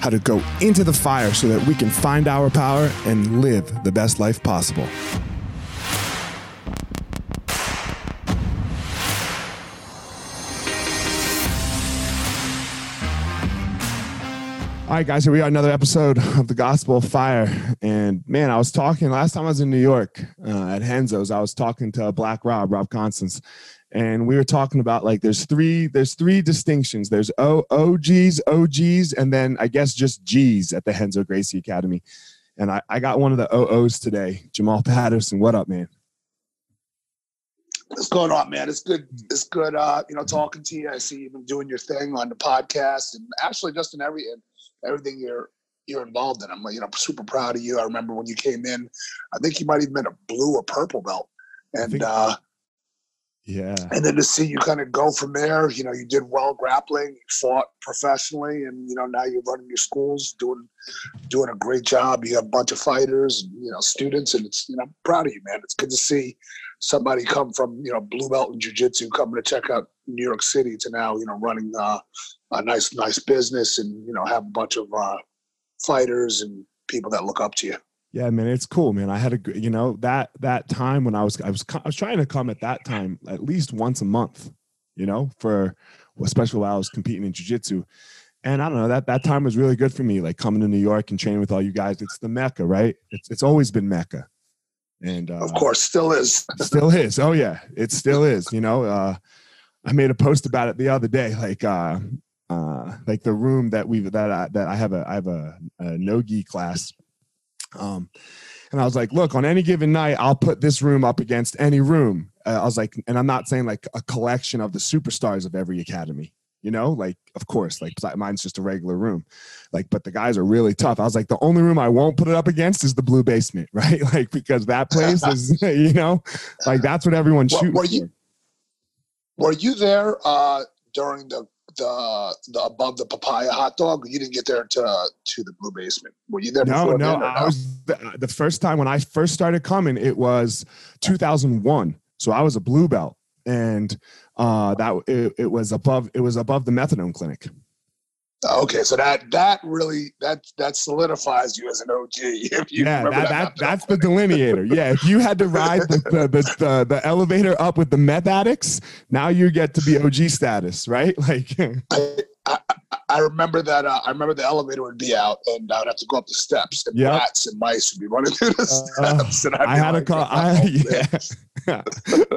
how to go into the fire so that we can find our power and live the best life possible. All right, guys, here we are, another episode of the Gospel of Fire. And man, I was talking last time I was in New York uh, at Henzo's, I was talking to Black Rob, Rob Constance, and we were talking about like there's three there's three distinctions. There's O OGs, OGs, and then I guess just G's at the Renzo Gracie Academy. And I, I got one of the OOs today, Jamal Patterson. What up, man? What's going on, man? It's good. It's good. Uh, you know, talking to you. I see you've been doing your thing on the podcast, and actually, just in every everything you're you're involved in. I'm like you know super proud of you. I remember when you came in. I think you might even been a blue or purple belt, and uh, yeah, and then to see you kind of go from there. You know, you did well grappling, you fought professionally, and you know now you're running your schools, doing doing a great job. You have a bunch of fighters, and, you know, students, and it's you know I'm proud of you, man. It's good to see somebody come from you know blue belt in jiu-jitsu coming to check out New York City to now you know running uh, a nice nice business and you know have a bunch of uh, fighters and people that look up to you. Yeah, man, it's cool, man. I had a you know that that time when I was I was I was trying to come at that time at least once a month, you know, for especially while I was competing in jiu-jitsu. And I don't know that that time was really good for me, like coming to New York and training with all you guys. It's the mecca, right? It's it's always been mecca, and uh, of course, still is. still is. Oh yeah, it still is. You know, uh, I made a post about it the other day, like uh, uh, like the room that we've that I, that I have a I have a, a nogi class, um, and I was like, look, on any given night, I'll put this room up against any room. Uh, I was like, and I'm not saying like a collection of the superstars of every academy, you know, like of course, like mine's just a regular room, like, but the guys are really tough. I was like, the only room I won't put it up against is the blue basement, right? Like because that place is, you know, like that's what everyone's shooting. Were you, were you there uh, during the the the above the papaya hot dog? You didn't get there to to the blue basement. Were you there? No, no. I was the, the, first time when I first started coming. It was 2001. So I was a blue belt, and uh, that it, it was above it was above the methadone clinic. Okay, so that that really that that solidifies you as an OG. If you yeah, that, that, that that's the delineator. Yeah, if you had to ride the the, the the, the elevator up with the meth addicts, now you get to be OG status, right? Like, I, I, I remember that. Uh, I remember the elevator would be out, and I would have to go up the steps, and Yep. rats and mice would be running through the Uh, steps. and I'd I had a like, cou- "Oh, I, yeah.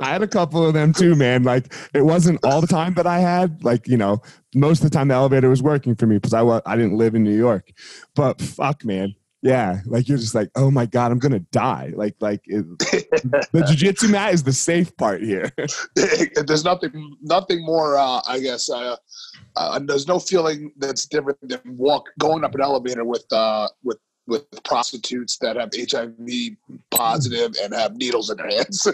I had a couple of them too, man. Like it wasn't all the time that I had. Like you know, most of the time the elevator was working for me because I I didn't live in New York. But fuck, man, yeah. Like you're just like, oh my god, I'm gonna die. Like like it, the jujitsu mat is the safe part here. there's nothing nothing more uh, i guess uh, uh, there's no feeling that's different than walk going up an elevator with uh with with prostitutes that have hiv positive and have needles in their hands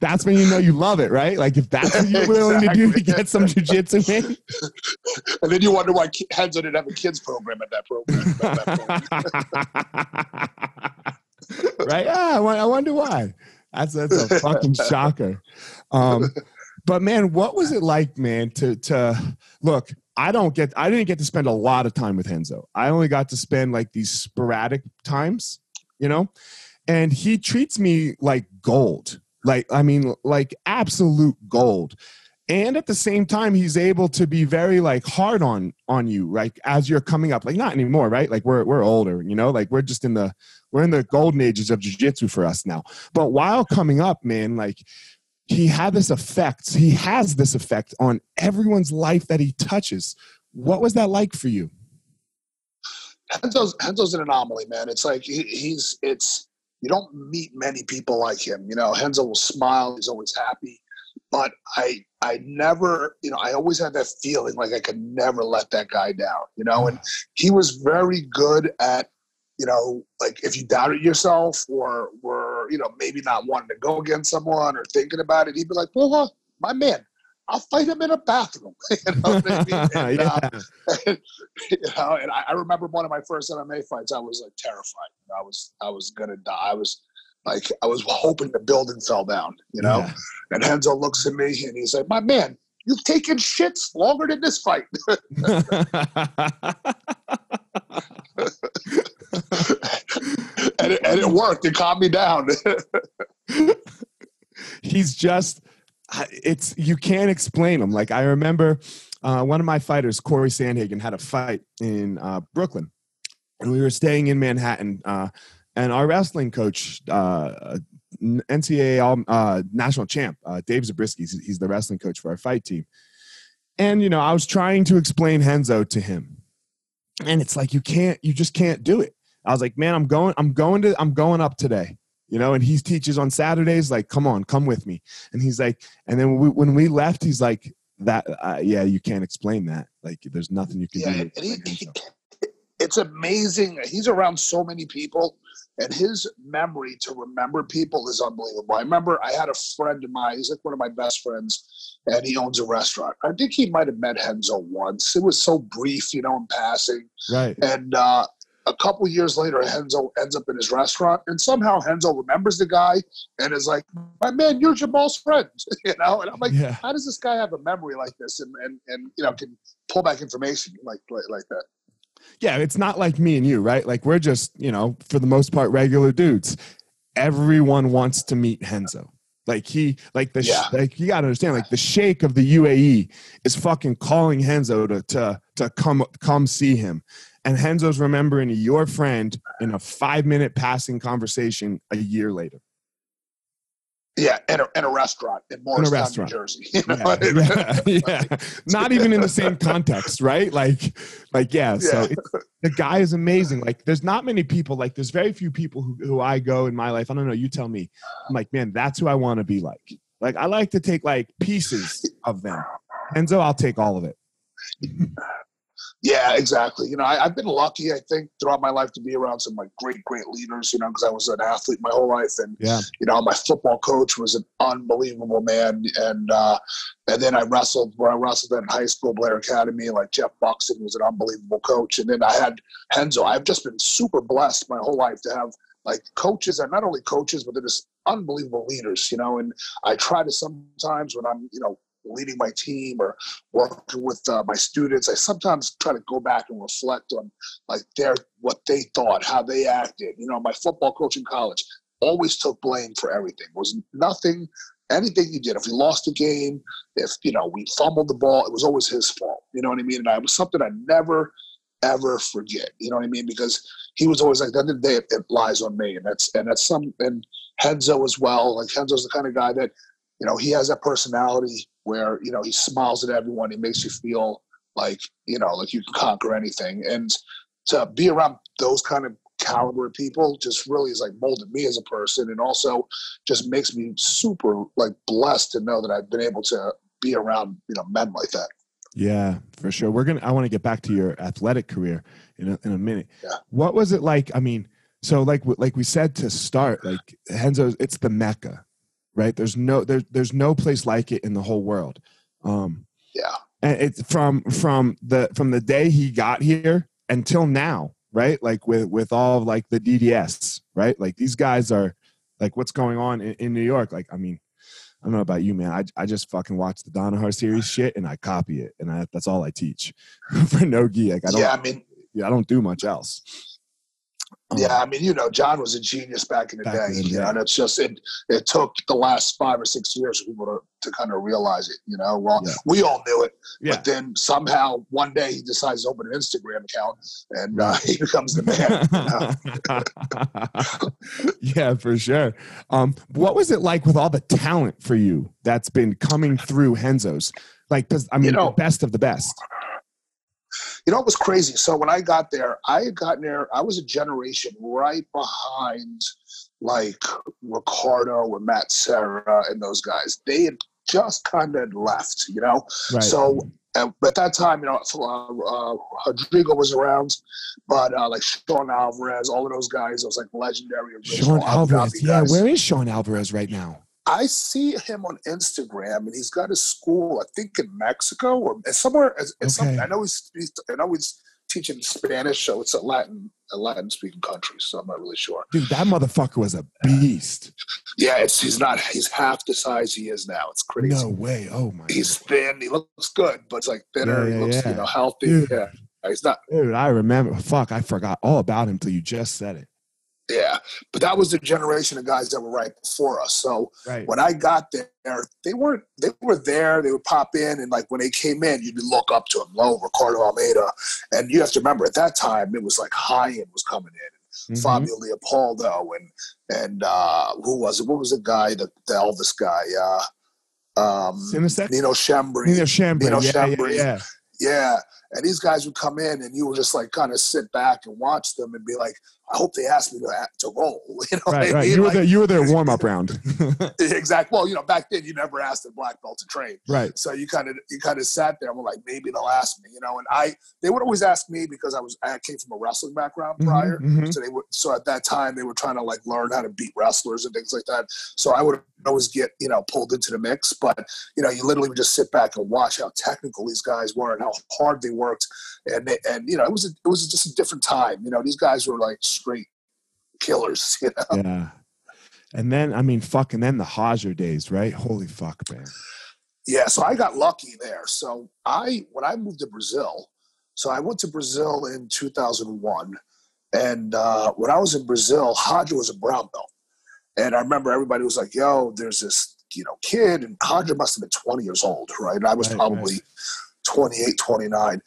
that's when you know you love it, right? Like if that's what you're willing to do to get some jujitsu in. and then you wonder why Henzo didn't have a kids program at that program at that point. right? Yeah, I, I wonder why. That's that's a fucking shocker. Um, but man, what was it like, man? To to look, I don't get, I didn't get to spend a lot of time with Henzo. I only got to spend like these sporadic times, you know. And he treats me like gold, like I mean, like absolute gold. And at the same time, he's able to be very like hard on on you, like as you're coming up. Like not anymore, right? Like we're we're older, you know. Like we're just in the we're in the golden ages of jujitsu for us now. But while coming up, man, like he had this effect. He has this effect on everyone's life that he touches. What was that like for you? Henzo's Henzo's an anomaly, man. It's like he, he's it's you don't meet many people like him. You know, Henzo will smile. He's always happy. But I I never, you know, I always had that feeling like I could never let that guy down. You know, and he was very good at, you know, like if you doubted yourself or were, you know, maybe not wanting to go against someone or thinking about it, he'd be like, "Well, huh, my man, I'll fight him in a bathroom." you know what I mean? And, uh, yeah. you know, and I, I remember one of my first MMA fights. I was like terrified. I was I was gonna die. I was like I was hoping the building fell down. You know. Yeah. And Henzo looks at me and he's like, "My man, you've taken shits longer than this fight." and, it, and it worked. It calmed me down. he's just it's you can't explain them. like i remember uh, one of my fighters cory sandhagen had a fight in uh, brooklyn. And we were staying in manhattan uh, and our wrestling coach uh, ncaa uh, national champ uh, dave zabriskie he's, he's the wrestling coach for our fight team. And you know i was trying to explain henzo to him. And it's like you can't you just can't do it. I was like man i'm going i'm going to i'm going up today you know and he teaches on saturdays like come on come with me and he's like and then we, when we left he's like that uh, yeah you can't explain that like there's nothing you can yeah, do he, he, it's amazing. He's around so many people, and his memory to remember people is unbelievable. I remember I had a friend of mine. He's like one of my best friends, and he owns a restaurant. I think he might have met Henzo once. It was so brief, you know, in passing. right And uh, couple years later, Henzo ends up in his restaurant, and somehow Henzo remembers the guy and is like, "My man, you're Jamal's friend," you know. And I'm like, yeah how does this guy have a memory like this and and, and you know can pull back information like like, like that? yeah it's not like me and you right like we're just you know for the most part regular dudes everyone wants to meet henzo like he like the sh- Yeah. like you gotta understand like the sheikh of the uae is fucking calling henzo to to to come come see him and henzo's remembering your friend in a five minute passing conversation a year later Yeah, in a, in a restaurant in Morristown, New restaurant. Jersey. You know? yeah, yeah, yeah. not even in the same context right like like yeah, so Yeah. it's, the guy is amazing like there's not many people like there's very few people who, who i go in my life i don't know you tell me i'm like man that's who i want to be like like i like to take like pieces of them enzo i'll take all of it Yeah, exactly. You know, I, I've been lucky, I think, throughout my life to be around some like great, great leaders. You know, because I was an athlete my whole life, and yeah you know, my football coach was an unbelievable man, and uh, and then I wrestled where I wrestled in high school, Blair Academy. Like Jeff Buxton was an unbelievable coach, and then I had Henzo. I've just been super blessed my whole life to have like coaches, and not only coaches, but they're just unbelievable leaders. You know, and I try to sometimes when I'm, you know. Leading my team or working with uh, my students, I sometimes try to go back and reflect on like their what they thought, how they acted. You know, my football coach in college, always took blame for everything. Was nothing anything he did, if we lost a game, if you know we fumbled the ball, it was always his fault. You know what I mean? And I was something I never ever forget. You know what I mean? Because he was always like, at the end of the day, it, it lies on me, and that's and that's some and Henzo as well. Like Henzo's the kind of guy that, you know, he has that personality where you know he smiles at everyone. He makes you feel like you know like you can conquer anything, and to be around those kind of caliber people just really is like molded me as a person and also just makes me super like blessed to know that I've been able to be around you know men like that. Yeah, for sure. We're gonna. I want to get back to your athletic career in a, in a minute. Yeah. What was it like? I mean, so like like we said to start, like Henzo, it's the mecca, right? There's no there's there's no place like it in the whole world. Um, Yeah. and it's from from the from the day he got here until now, right? Like with with all of like the DDS, right? Like these guys are like what's going on in, in New York. Like I mean, I don't know about you, man. I I just fucking watch the Danaher series shit and I copy it, and I, that's all I teach for no gi. Like I don't, yeah, I mean, yeah, I don't do much else. Yeah, I mean, you know, John was a genius back in the Back day. in the You know, and it's just it. It took the last five or six years for people to, to kind of realize it. You know, well, Yeah. we all knew it, yeah. but then somehow one day he decides to open an Instagram account and uh, he becomes the man. yeah, for sure. Um, what was it like with all the talent for you that's been coming through Henzo's? Like, I mean, know- the best of the best. You know, it was crazy. So when I got there, I had gotten there. I was a generation right behind, like Ricardo or Matt Serra and those guys. They had just kind of left. You know, Right. So at that time, you know, uh, uh, Rodrigo was around, but uh, like Sean Alvarez, all of those guys, those like legendary Sean Alvarez. Yeah, guys. where is Sean Alvarez right now? I see him on Instagram, and he's got a school, I think, in Mexico or somewhere. Okay. something. I know he's, he's I know he's teaching Spanish, so it's a Latin a Latin speaking country. So I'm not really sure. Dude, that motherfucker was a beast. Yeah, it's he's not. He's half the size he is now. It's crazy. No way. Oh my He's God. thin. He looks good, but it's like thinner. Yeah, yeah, he looks yeah. you know healthy. Dude. Yeah, he's not. Dude, I remember. Fuck, I forgot all about him till you just said it. Yeah, but that was the generation of guys that were right before us. So Right. when I got there, they weren't. They were there. They would pop in, and like when they came in, you'd look up to them. Low Ricardo Almeida, and you have to remember at that time it was like high end was coming in, Mhm. Fabio Leopoldo, and and uh, who was it? What was the guy? The, the Elvis guy? Uh, um? Nino Schembri. Nino Schembri. Nino yeah, yeah, yeah. Yeah. And these guys would come in and you would just like kind of sit back and watch them and be like, I hope they asked me to, to roll. You know Right, I right. mean? You were Like, the you were their warm up round. exactly. Well, you know, back then you never asked a black belt to train. right. So you kind of you kind of sat there and were like, maybe they'll ask me, you know. And I they would always ask me because I was I came from a wrestling background prior. Mhm, mhm. So they would so at that time they were trying to like learn how to beat wrestlers and things like that. So I would always get, you know, pulled into the mix. But, you know, you literally would just sit back and watch how technical these guys were and how hard they worked. And they, and you know, it was a, it was just a different time. You know, these guys were like straight killers, you know. Yeah. And then I mean, fucking then the Hodger days, right? Holy fuck, man. Yeah, so I got lucky there. So I when I moved to Brazil, so I went to Brazil in 2001, and uh, when I was in Brazil, Hodger was a brown belt, and I remember everybody was like, "Yo, there's this you know kid," and Hodger must have been 20 years old, right? And I was Right, probably 28, 29,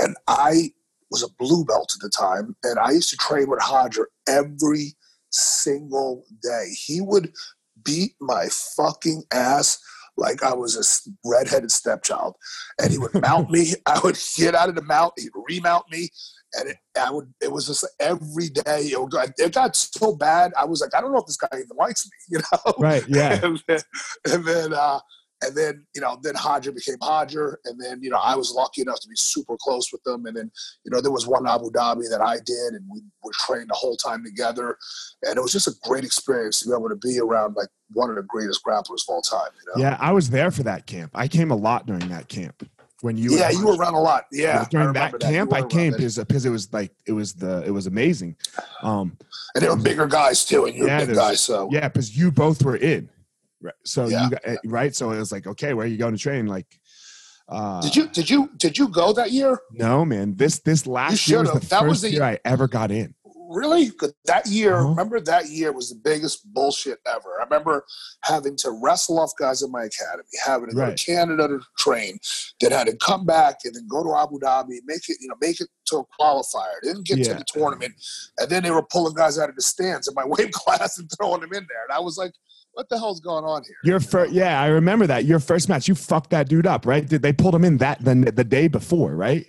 and I was a blue belt at the time, and I used to train with Hodger every single day. He would beat my fucking ass like I was a redheaded stepchild. And he would mount me. I would get out of the mount. He'd remount me. And it, I would, it was just every day. It, would it got so bad. I was like, I don't know if this guy even likes me, you know? Right. Yeah. and then, and then, uh, and then, you know, then Hodger became Hodger. And then, you know, I was lucky enough to be super close with them. And then, you know, there was one Abu Dhabi that I did, and we were trained the whole time together. And it was just a great experience to be able to be around like one of the greatest grapplers of all time. You know? Yeah. I was there for that camp. I came a lot during that camp. When you yeah, you were around a lot. Yeah, during remember that camp, I came because because it was like it was the it was amazing. Um, and they were bigger guys too, and you're Yeah, a big there's- guy, so yeah, because you both were in, right? So Yeah. you got eh, right. So it was like, okay, where are you going to train? Like, uh, did you did you did you go that year? No, man. This this last year was the. That first was the- year I ever got in. Really? That year, Uh-huh. remember that year was the biggest bullshit ever. I remember having to wrestle off guys in my academy, having to go to Canada to train, then had to come back and then go to Abu Dhabi, make it, you know, make it to a qualifier, didn't get to the tournament, and then they were pulling guys out of the stands in my weight class and throwing them in there, and I was like, "What the hell's going on here?" Your first, yeah, I remember that. Your first match, you fucked that dude up, right? Did they pulled him in that the, the day before, right?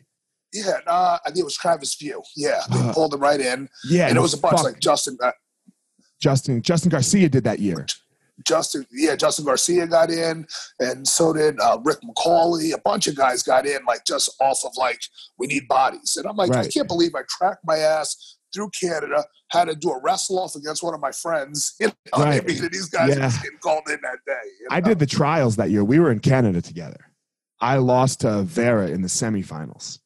Yeah, I think it was Travis View. Yeah, they Uh, pulled him right in, Yeah, and it was a bunch like Justin. Uh, Justin Justin Garcia did that year. Justin, yeah, Justin Garcia got in, and so did uh, Rick Macauley. A bunch of guys got in, like just off of like we need bodies, and I'm like, I can't believe I tracked my ass through Canada, had to do a wrestle off against one of my friends. You know, what I Right. mean, and these guys Yeah. getting called in that day. you I did the trials that year. We were in Canada together. I lost to Vera in the semifinals.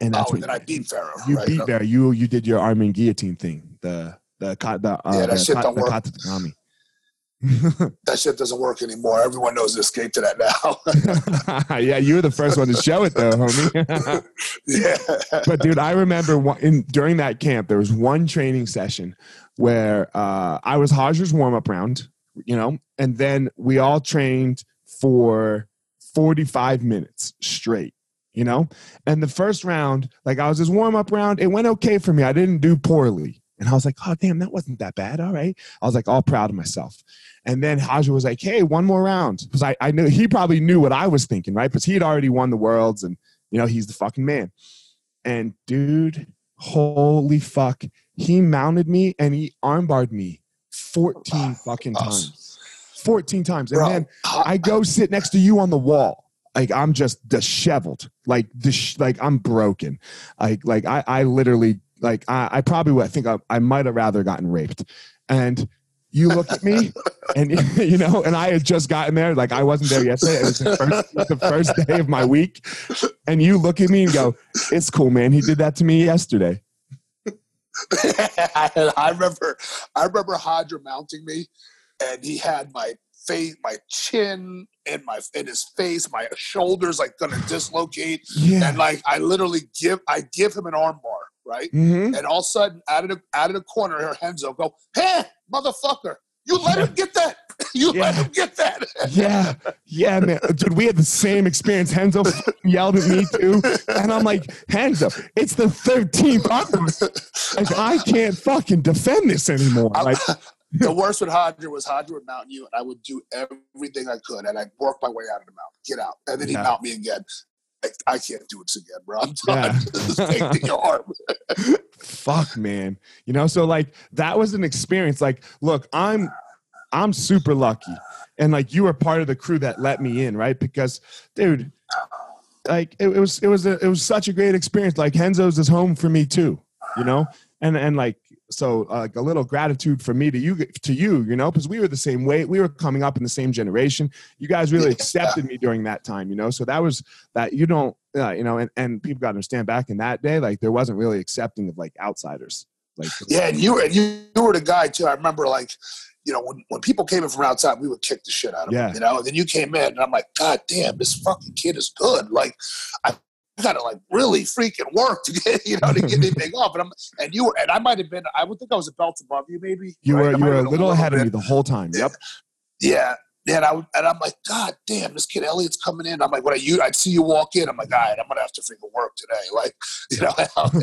And that's Oh, and then I beat Pharaoh. you right? beat Vera. You you did your arm and guillotine thing. The the the uh, Yeah, that the, shit ka- don't the work. tatami. That shit doesn't work anymore. Everyone knows to escape to that now. yeah, you were the first one to show it though, homie. yeah. but dude, I remember one, in during that camp there was one training session where uh, I was Hodger's warm up round, you know, and then we all trained for forty five minutes straight, you know. And the first round, like I was his warm up round, it went okay for me. I didn't do poorly, and I was like, oh damn, that wasn't that bad. All right, I was like all proud of myself. And then Hodger was like, hey, one more round, because I I knew he probably knew what I was thinking, right? Because he had already won the worlds, and you know he's the fucking man. And dude, holy fuck, he mounted me and he armbarred me 14 fucking times. 14 times. And then uh, I go uh, sit next to you on the wall. Like I'm just disheveled. Like dis- like I'm broken. Like like I I literally like I, I probably would I think I, I might have rather gotten raped. And you look at me and you know, and I had just gotten there. Like I wasn't there yesterday. It was the first, the first day of my week. And you look at me and go, It's cool, man. He did that to me yesterday. I remember, I remember Hodger mounting me, and he had my face, my chin, and my in his face, my shoulders like gonna dislocate, Yeah. and like I literally give, I give him an arm bar, right? hmm And all of a sudden, out of the out of the corner, here Henzo go, "Hey, motherfucker, you let him get that? You let Yeah. him get that?" Yeah, yeah, man, dude. We had the same experience. Henzo yelled at me too, and I'm like, Henzo, it's the 13th. Like, I can't fucking defend this anymore. Like, the worst with Hodger was Hodger would mount you, and I would do everything I could, and I'd work my way out of the mount, get out, and then he'd Yeah. mount me again. I, I can't do this again, bro. I'm Yeah. done. Just take the arm. fuck, man. You know, so like that was an experience. Like, look, I'm, I'm super lucky, and like you were part of the crew that let me in, right? Because, dude, like it, it was, it was, a, it was such a great experience. Like Henzo's is home for me too, you know, and and like so uh, like a little gratitude for me to you to you you know because we were the same way we were coming up in the same generation you guys really accepted me during that time you know so that was that you don't uh, you know and, and people got to understand back in that day like there wasn't really accepting of like outsiders like Yeah, and you and you, you were the guy too. I remember like, you know, when, when people came in from outside, we would kick the shit out of Yeah. them. You know, and then you came in, and I'm like, God damn, this fucking kid is good. Like, I gotta like really freaking work to get you know to get anything off. And I'm and you were and I might have been. I would think I was a belt above you, maybe. you right? were you were a little ahead of me the whole time yep Yeah. Yeah, and, I, would- and I'm like, God damn, this kid Elliot's coming in. I'm like, when I you, I'd see you walk in. I'm like, all right, I'm gonna have to freaking work today. Like, you know,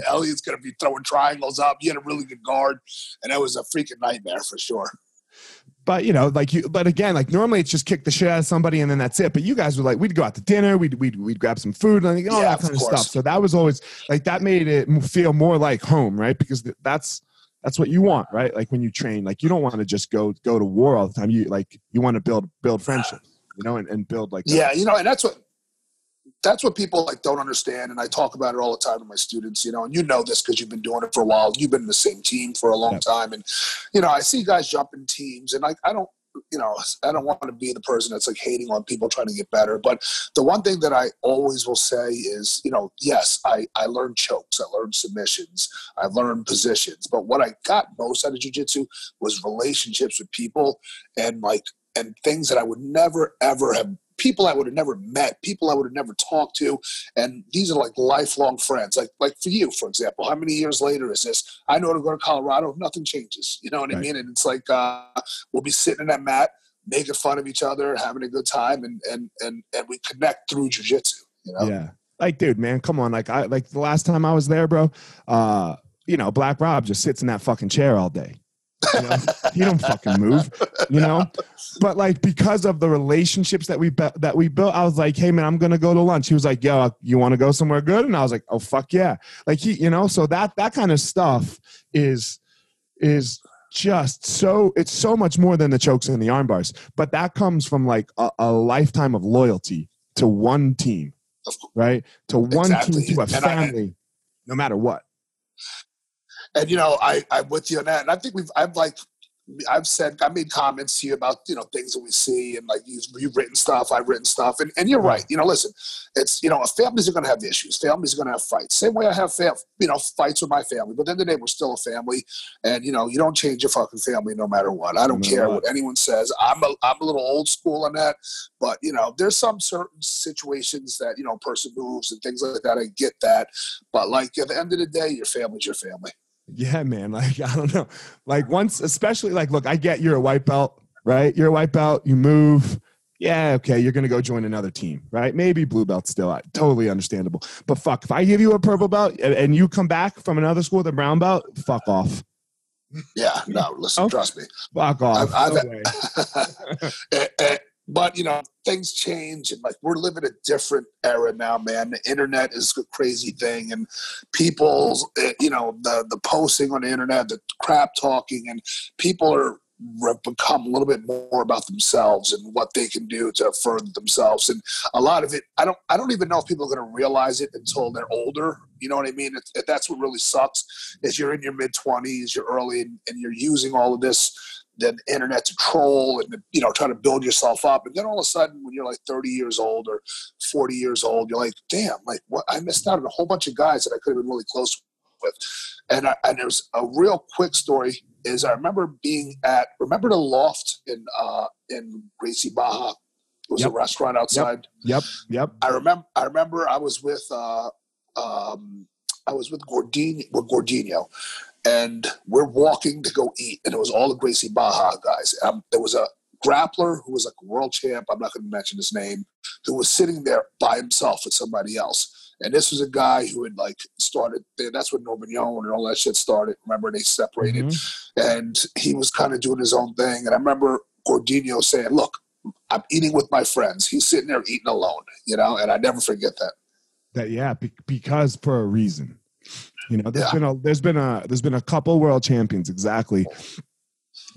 Elliot's gonna be throwing triangles up. You had a really good guard, and that was a freaking nightmare for sure. But you know like you but again like normally it's just kick the shit out of somebody and then that's it. But you guys were like we'd go out to dinner we'd we'd, we'd grab some food and like, all Yeah, that kind of of stuff. So that was always like that made it feel more like home right? Because that's that's what you want right? Like when you train like you don't want to just go go to war all the time. You like you want to build build friendships you know and, and build like Yeah, you know, and that's what that's what people like don't understand, and I talk about it all the time to my students. You know, and you know this because you've been doing it for a while. You've been in the same team for a long Yep. time, and you know, I see guys jump in teams, and like I don't. You know, I don't want to be the person that's like hating on people trying to get better. But the one thing that I always will say is, you know, yes, I, I learned chokes, I learned submissions, I learned positions. But what I got most out of jujitsu was relationships with people and like and things that I would never ever have people I would have never met, people I would have never talked to, and these are like lifelong friends. Like like for you, for example, how many years later is this? I know to go to Colorado, nothing changes. You know what right. I mean? And it's like uh, we'll be sitting in that mat, making fun of each other, having a good time, and and and and we connect through jujitsu. You know? Yeah. Like, dude, man, come on. Like, I like the last time I was there, bro. Uh, you know, Black Rob just sits in that fucking chair all day. You know? he don't fucking move, you know. But like because of the relationships that we be- that we built, I was like, "Hey man, I'm gonna go to lunch." He was like, "Yo, you want to go somewhere good?" And I was like, "Oh fuck yeah!" Like he, you know, so that that kind of stuff is is just so it's so much more than the chokes and the arm bars. But that comes from like a, a lifetime of loyalty to one team, right? To one exactly. team, to a and family, I, no matter what and you know, I I'm with you on that, and I think we've I've like I've said I made comments to you about you know things that we see and like you've, you've written stuff, I've written stuff, and, and you're mm-hmm. right. You know, listen, it's you know families are going to have issues, families are going to have fights. Same way I have fam- you know fights with my family, but at the end of the day, we're still a family, and you know you don't change your fucking family no matter what. I don't no care what. what anyone says. I'm a I'm a little old school on that, but you know there's some certain situations that you know person moves and things like that. I get that, but like at the end of the day, your family's your family. Yeah, man. Like, I don't know. Like, once, especially, like, look, I get you're a white belt, right? You're a white belt, you move. Yeah, okay, you're gonna go join another team, right? Maybe blue belt still, totally understandable. But fuck, if I give you a purple belt and you come back from another school with a brown belt, fuck off. Yeah, no, listen, oh, trust me. Fuck off. I've, I've, no but you know things change and like we're living a different era now man. The internet is a crazy thing and people's eh, you know the the posting on the internet the crap talking and people are become a little bit more about themselves and what they can do to further themselves and a lot of it i don't i don't even know if people are going to realize it until they're older you know what i mean? It, that's what really sucks is you're in your mid 20s you're early and, and you're using all of this the internet to troll and you know try to build yourself up. And then all of a sudden when you're like 30 years old or 40 years old you're like damn like what? I missed out on a whole bunch of guys that i could have been really close with. And I, and there's a real quick story is i remember being at remember the loft in uh in gracie barra? It was yep. a restaurant outside. Yep. Yep, yep. i remember i remember i was with uh um I was with Gordino, with Gordino, and we're walking to go eat, and it was all the Gracie Barra guys. Um, there was a grappler who was like a world champ. I'm not going to mention his name, who was sitting there by himself with somebody else. And this was a guy who had like started. That's when Norman Young and all that shit started. Remember they separated, mm-hmm. and he was kind of doing his own thing. And I remember Gordino saying, "Look, I'm eating with my friends. He's sitting there eating alone, you know." And I never forget that. That yeah, be- because for a reason. You know, there's yeah. been a there's been a there's been a couple world champions exactly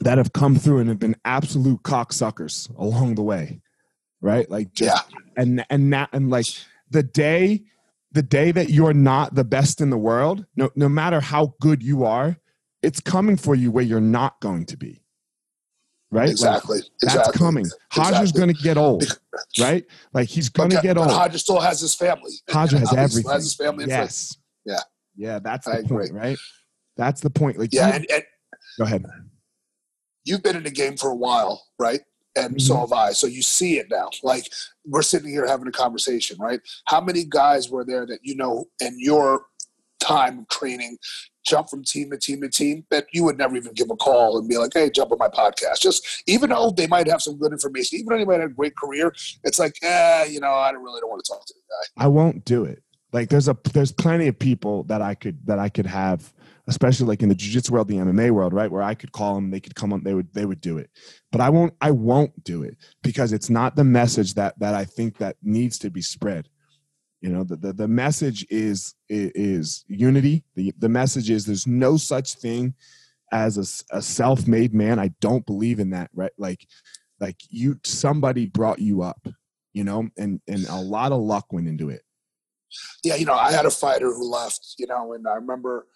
that have come through and have been absolute cocksuckers along the way. Right? Like just yeah. and and that and like the day the day that you're not the best in the world, no no matter how good you are, it's coming for you where you're not going to be. Right? Exactly. Like, that's exactly. coming. Exactly. Hodger's going to get old, right? Like he's going to get old. Hodger still has his family. Hodger has everything. Has his family. yes. Yeah. Yeah, that's the I point, agree. right? That's the point. Like, yeah, you, and, and, go ahead. You've been in the game for a while, right? And mm-hmm. so have I. So you see it now. Like we're sitting here having a conversation, right? How many guys were there that you know in your time of training jump from team to team to team that you would never even give a call and be like, hey, jump on my podcast. Just even though they might have some good information, even though they might have a great career, it's like, eh, you know, I don't really don't want to talk to the guy. I won't do it. Like there's a there's plenty of people that I could that I could have, especially like in the jiu-jitsu world, the MMA world, right? Where I could call them, they could come on, they would they would do it. But I won't I won't do it because it's not the message that that I think that needs to be spread. You know, the the, the message is is unity. The the message is there's no such thing as a, a self-made man. I don't believe in that, right? Like like you somebody brought you up, you know, and and a lot of luck went into it yeah, you know, I had a fighter who left, you know, and I remember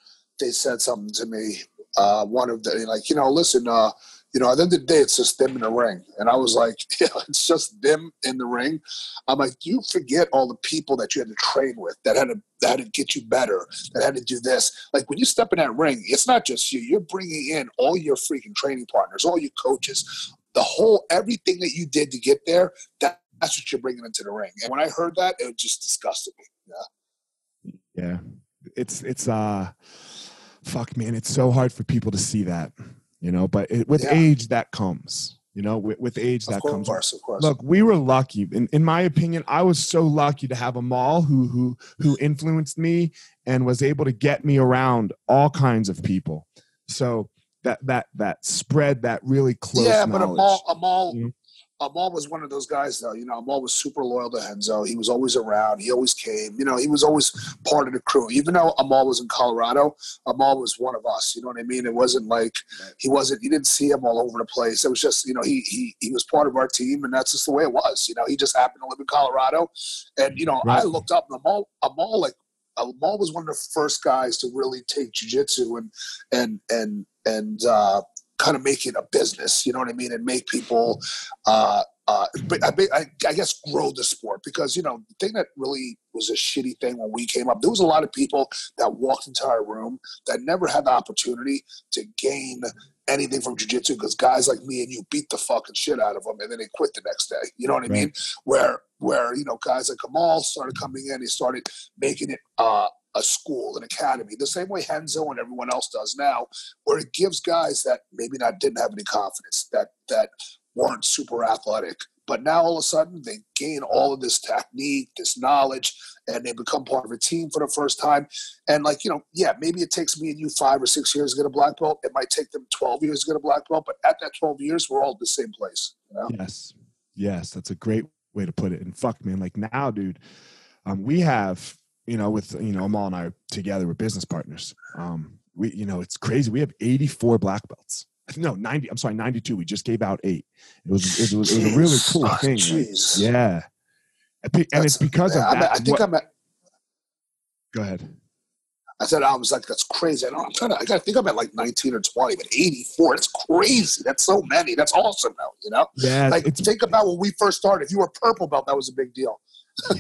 they said something to me. Uh, one of the like, you know, listen, uh, you know, at the end of the day, it's just them in the ring. And I was like, yeah, it's just them in the ring. I'm like, you forget all the people that you had to train with that had to that had to get you better, that had to do this. Like when you step in that ring, it's not just you. You're bringing in all your freaking training partners, all your coaches, the whole everything that you did to get there. That that's what you're bringing into the ring. And when I heard that, it just disgusted me. Yeah. Yeah. It's it's uh fuck man, it's so hard for people to see that, you know, but it, with Yeah. age that comes. You know, with, with age that of comes. course, of course. Look, we were lucky. In, in my opinion, I was so lucky to have Amal who who who influenced me and was able to get me around all kinds of people. So that that that spread that really close yeah, but knowledge. Amal, Amal, Mhm. Amal was one of those guys, though. You know, Amal was super loyal to Henzo. He was always around. He always came. You know, he was always part of the crew. Even though Amal was in Colorado, Amal was one of us. You know what I mean? It wasn't like he wasn't. You didn't see him all over the place. It was just, you know, he he he was part of our team, and that's just the way it was. You know, he just happened to live in Colorado, and you know, I looked up and Amal. Amal like. Amal was one of the first guys to really take jujitsu and and and and uh, kind of make it a business. You know what I mean? And make people, uh, uh, but I, I, I guess, grow the sport because you know the thing that really was a shitty thing when we came up. There was a lot of people that walked into our room that never had the opportunity to gain anything from jujitsu because guys like me and you beat the fucking shit out of them and then they quit the next day. You know what I mean? Where where you know guys like Amal started coming in, he started making it. Uh, a school, an academy, the same way Henzo and everyone else does now, where it gives guys that maybe not didn't have any confidence, that that weren't super athletic, but now all of a sudden they gain all of this technique, this knowledge, and they become part of a team for the first time. And like you know, yeah, maybe it takes me and you five or six years to get a black belt. It might take them twelve years to get a black belt, but at that twelve years, we're all at the same place. You know? Yes. Yes, that's a great way to put it. And fuck, man, like now, dude, um, we have, you know, with you know, Amal and I are together, we're business partners. Um, we, you know, it's crazy. We have 84 black belts. No, 90. I'm sorry, 92. We just gave out eight. It was it was, it was a really cool Jeez. thing. yeah. And and it's because of Yeah, I'm that. at- I think what- I'm at. go ahead. I said I was like, that's crazy. I know I'm trying to. I got to think I'm at like 19 or 20, but 84. That's crazy. That's so many. That's awesome, though. You know, Yeah, like think about when we first started. If you were purple belt, that was a big deal.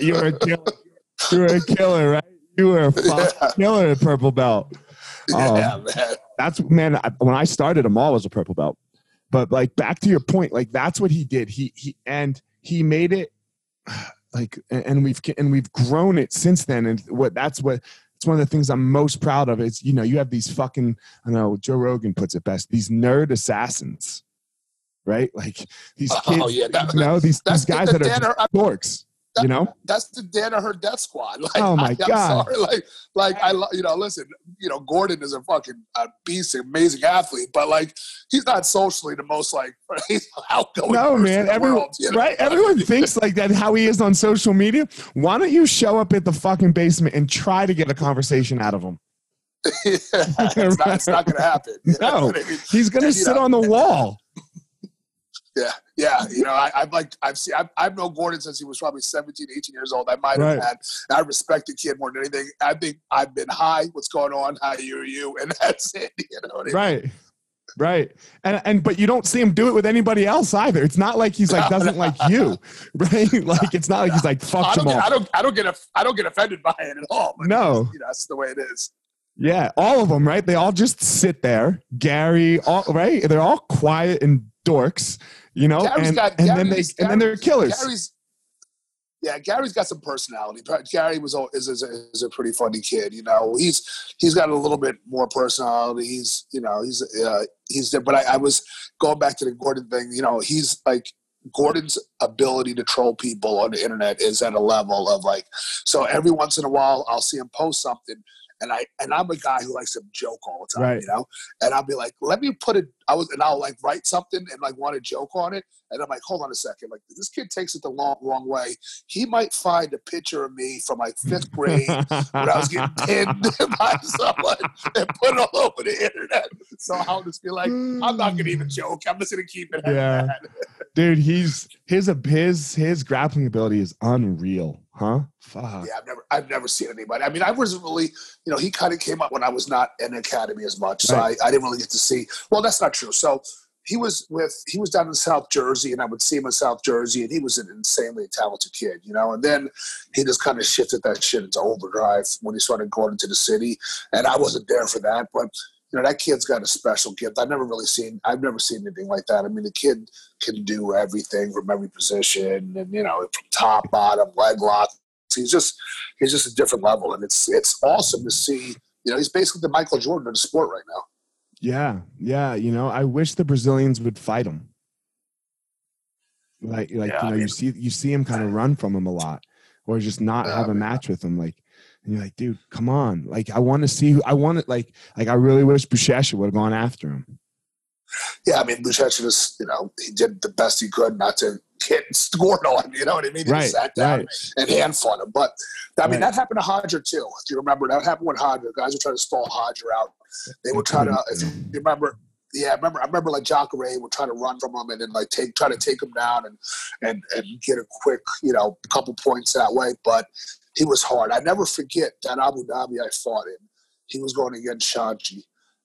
you were a killer. You were a killer, right? You were a fucking Yeah, killer at purple belt. Oh. yeah um, man. that's man I, when i started Amal was a purple belt but like back to your point like that's what he did he he and he made it like and and we've and we've grown it since then and what that's what it's one of the things i'm most proud of is you know you have these fucking i know joe rogan puts it best these nerd assassins right like these oh, kids Oh yeah, that, you know these, these guys the, that are dorks you know that's the Danaher death squad. Like, Oh, my I, God. I'm sorry. Like, like I, you know, listen, you know, Gordon is a fucking a beast, amazing athlete, but like, he's not socially the most like he's outgoing. no man everyone world, you know? right everyone thinks like that how he is on social media why don't you show up at the fucking basement and try to get a conversation out of him yeah, it's not, it's not gonna happen. Know No. He's gonna And, sit know, on the wall Yeah, yeah. You know, I, I've like I've seen I've, I've known Gordon since he was probably 17, 18 years old. I might have Right. had. I respect the kid more than anything. I think I've been high. What's going on? How are you? Are you? And that's it. You know what I mean? right right and and but you don't see him do it with anybody else either it's not like he's like doesn't like you right like it's not like he's like fuck Jamal get, I don't. I don't get. I don't get offended by it at all. No. you know, that's the way it is. Yeah, all of them, right? They all just sit there. Garry, all right? They're all quiet and dorks, you know, Garry's and, got- and then they Garry's- and then they're killers. Garry's. Yeah, Garry's got some personality. Garry was is, is, a, is a pretty funny kid. You know, he's he's got a little bit more personality. He's you know he's uh, he's there. But I, I was going back to the Gordon thing. You know, he's like Gordon's ability to troll people on the internet is at a level of like. So every once in a while, I'll see him post something. And I and I'm a guy who likes to joke all the time, Right. you know. And I'll be like, "Let me put it." I was, and I'll like write something and like want to joke on it. And I'm like, "Hold on a second. Like this kid takes it the long, wrong way. He might find a picture of me from like fifth grade when I was getting pinned by someone and put it all over the internet. So I'll just be like, I'm not gonna even mm. joke. I'm just gonna keep it. Yeah. Dude, he's his his his grappling ability is unreal, huh? Fuck. Yeah, I've never, I've never seen anybody. I mean, I wasn't really, you know, he kind of came up when I was not in academy as much, so Right. I, I didn't really get to see. Well, that's not true. So he was with, he was down in South Jersey, and I would see him in South Jersey, and he was an insanely talented kid, you know. And then he just kind of shifted that shit into overdrive when he started going into the city, and I wasn't there for that, but you know that kid's got a special gift. I've never really seen. I've never seen anything like that. I mean, the kid can do everything from every position, and you know, from top, bottom, leg lock. He's just he's just a different level, and it's it's awesome to see. You know, he's basically the Michael Jordan of the sport right now. Yeah, yeah. You know, I wish the Brazilians would fight him. Like, like Yeah, you I know, mean- you see, you see him kind of run from him a lot, or just not Yeah, have a match with him. Like, and you're like, dude, come on. Like, I want to see. who I want to like, like, I really wish Buchecha would have gone after him. Yeah, I mean, Buchecha just you know he did the best he could not to get scored on. You know what I mean? He Right, sat down right. and hand fought him. But I mean, Right. that happened to Hodger too. Do you remember that happened with Hodger? Guys were trying to stall Hodger out. They were trying to. If you remember. Yeah, I remember. I remember like Jacare would try to run from him and then like take try to take him down and and and get a quick you know couple points that way. But he was hard. I never forget that Abu Dhabi I fought in. He was going against Xande,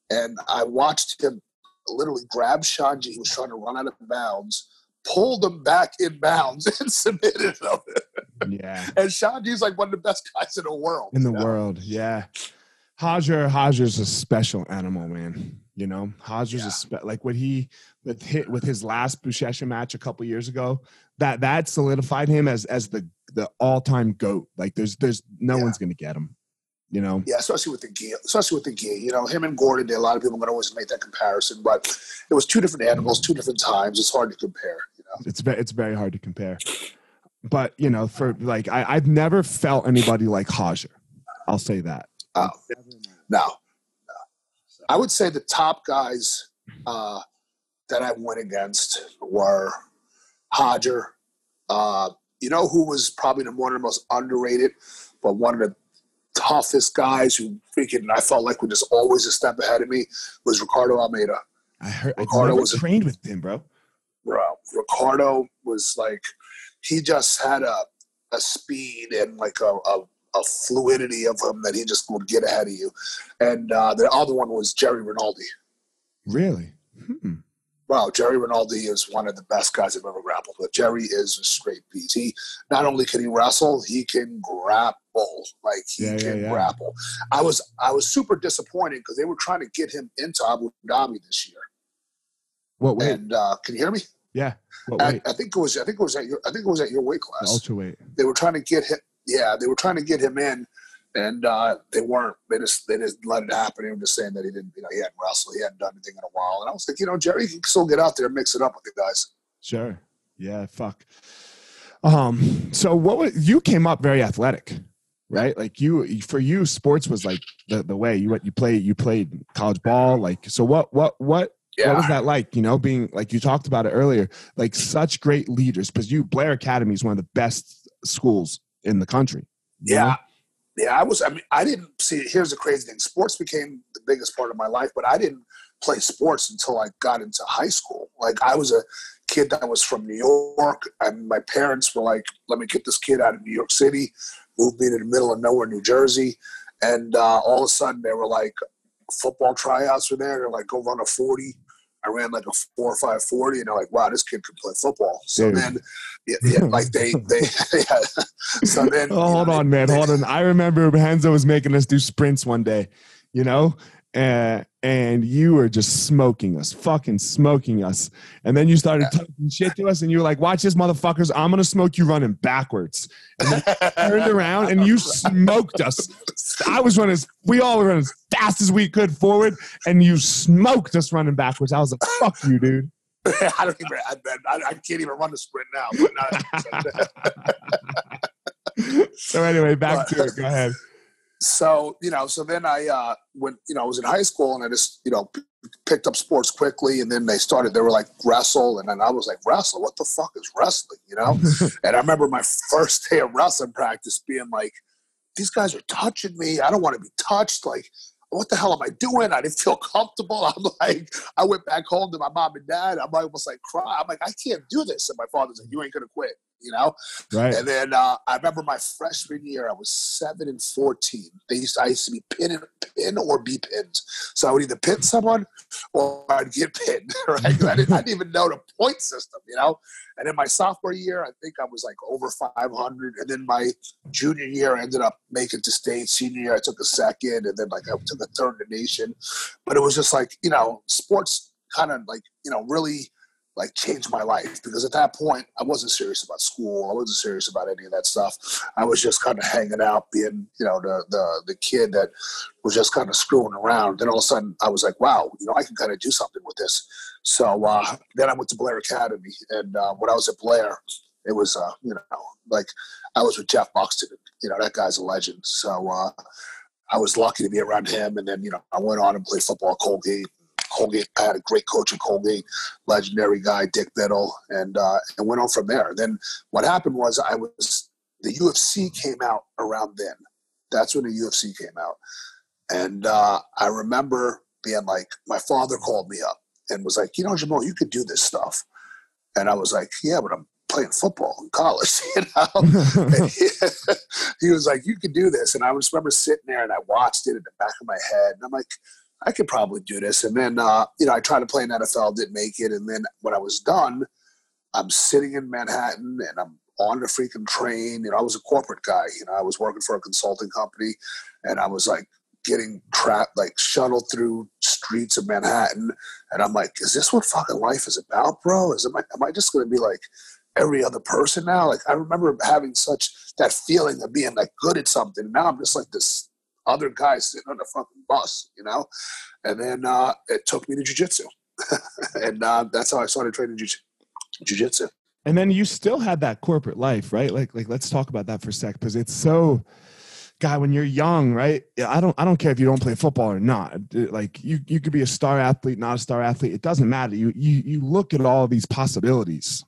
and I watched him literally grab Xande. He was trying to run out of bounds, pulled him back in bounds, and submitted him. Yeah, And Xande's like one of the best guys in the world. in the know? world. Yeah, Hodger, Hodger's a special animal, man. You know, Hodger's Yeah. a spe- like what he with hit with his last Buchecha match a couple years ago. That that solidified him as as the the all time goat. Like there's there's no Yeah. one's gonna get him. You know. Yeah, especially with the gi, especially with the gi. You know, him and Gordon. A lot of people are going to always make that comparison, but it was two different animals, two different times. It's hard to compare. You know. it's very it's very hard to compare. But you know, for like I, I've never felt anybody like Hodger. I'll say that. Oh, no. I would say the top guys uh, that I went against were Hodger. Uh, you know who was probably the one of the most underrated, but one of the toughest guys who freaking I felt like was just always a step ahead of me was Ricardo Almeida. I heard I Ricardo never was a- trained with him, bro. bro. Ricardo was like, he just had a, a speed and like a, a, a fluidity of him that he just would get ahead of you. And uh, the other one was Jerry Rinaldi. Really? Hmm. Wow, Jerry Rinaldi is one of the best guys I've ever grappled with. Jerry is a straight beast. He not only can he wrestle, he can grapple. Like he Yeah, yeah, can yeah. grapple. I was I was super disappointed because they were trying to get him into Abu Dhabi this year. What weight? And uh, can you hear me? yeah. What I, weight? I think it was I think it was at your I think it was at your weight class. Ultra weight. they were trying to get him. Yeah, they were trying to get him in, and uh, they weren't. They just they just let it happen. They were just saying that he didn't. You know, he hadn't wrestled. He hadn't done anything in a while. And I was like, you know, Jerry you can still get out there and mix it up with the guys. Sure. Yeah. Fuck. Um. So what was you came up very athletic, right? Like you for you, sports was like the the way you what you played. You played college ball. Like so. What what what Yeah, What was that like? You know, being like you talked about it earlier, like such great leaders. Because you, Blair Academy is one of the best schools in the country. you know? yeah, yeah. I was. I mean, I didn't see. Here's the crazy thing: sports became the biggest part of my life, but I didn't play sports until I got into high school. Like I was a kid that was from New York, and my parents were like, "Let me get this kid out of New York City." Moved me to the middle of nowhere, New Jersey, and uh, all of a sudden they were like, football tryouts were there. They're like, "Go run a 40. I ran like a four or five forty, and they're like, "Wow, this kid can play football." So Dude. then, yeah, yeah, like they they, yeah. so then. Oh, hold know, on, man. they- Hold on. I remember Henzo was making us do sprints one day, you know, uh, and you were just smoking us, fucking smoking us. And then you started talking shit to us, and you were like, "Watch this, motherfuckers! I'm gonna smoke you running backwards." And then turned around and you smoked us. I was running. As, we all were running as fast as we could forward, and you smoked us running backwards. I was like, "Fuck you, dude." I don't even. I, I, I can't even run the sprint now. But not, So anyway, back to it. Go ahead. So you know, so then I uh, when you know I was in high school and I just you know p- picked up sports quickly, and then they started. They were like wrestle, and then I was like wrestle. What the fuck is wrestling? You know. and I remember my first day of wrestling practice being like, these guys are touching me. I don't want to be touched. Like. What the hell am I doing? I didn't feel comfortable. I'm like, I went back home to my mom and dad. I'm almost like cry. I'm like, I can't do this. And my father's like, you ain't gonna quit. You know. Right. And then uh, I remember my freshman year, I was seven and fourteen. They used I used to be pin pin or be pinned, so I would either pin someone or I'd get pinned. Right? I didn't, I didn't even know the point system, you know. And in my sophomore year, I think I was like over 500. And then my junior year, I ended up making to state. Senior year, I took a second, and then like I took a third in the nation. But it was just like you know, sports kind of like you know really like changed my life because at that point I wasn't serious about school. I wasn't serious about any of that stuff. I was just kind of hanging out, being you know the the the kid that was just kind of screwing around. Then all of a sudden I was like, wow, you know I can kind of do something with this. So uh, then I went to Blair Academy, and uh, when I was at Blair, it was uh, you know like I was with Jeff Buxton. You know that guy's a legend. So uh, I was lucky to be around him, and then you know I went on and played football at Colgate Colgate. I had a great coach at Colgate, legendary guy, Dick Biddle, and uh, and went on from there. Then what happened was I was the UFC came out around then. That's when the UFC came out, and uh, I remember being like, my father called me up and was like, you know, Jamal, you could do this stuff, and I was like, yeah, but I'm playing football in college, you know. he, he, was like, "You could do this," and I just remember sitting there and I watched it in the back of my head, and I'm like, I could probably do this. And then, uh, you know, I tried to play in NFL, didn't make it. And then when I was done, I'm sitting in Manhattan and I'm on the freaking train. You know, I was a corporate guy. You know, I was working for a consulting company, and I was like getting trapped, like shuttled through streets of Manhattan. And I'm like, is this what fucking life is about, bro? Is am I, am I just going to be like every other person now? Like I remember having such that feeling of being like good at something. Now I'm just like this other guys sitting on the fucking bus, you know? And then uh, it took me to jujitsu. and uh, that's how I started training jujitsu. And then you still had that corporate life, right? Like, like let's talk about that for a sec because it's so, guy, when you're young, right? I don't, I don't care if you don't play football or not. Like, you, you could be a star athlete, not a star athlete. It doesn't matter. You, you, you look at all these possibilities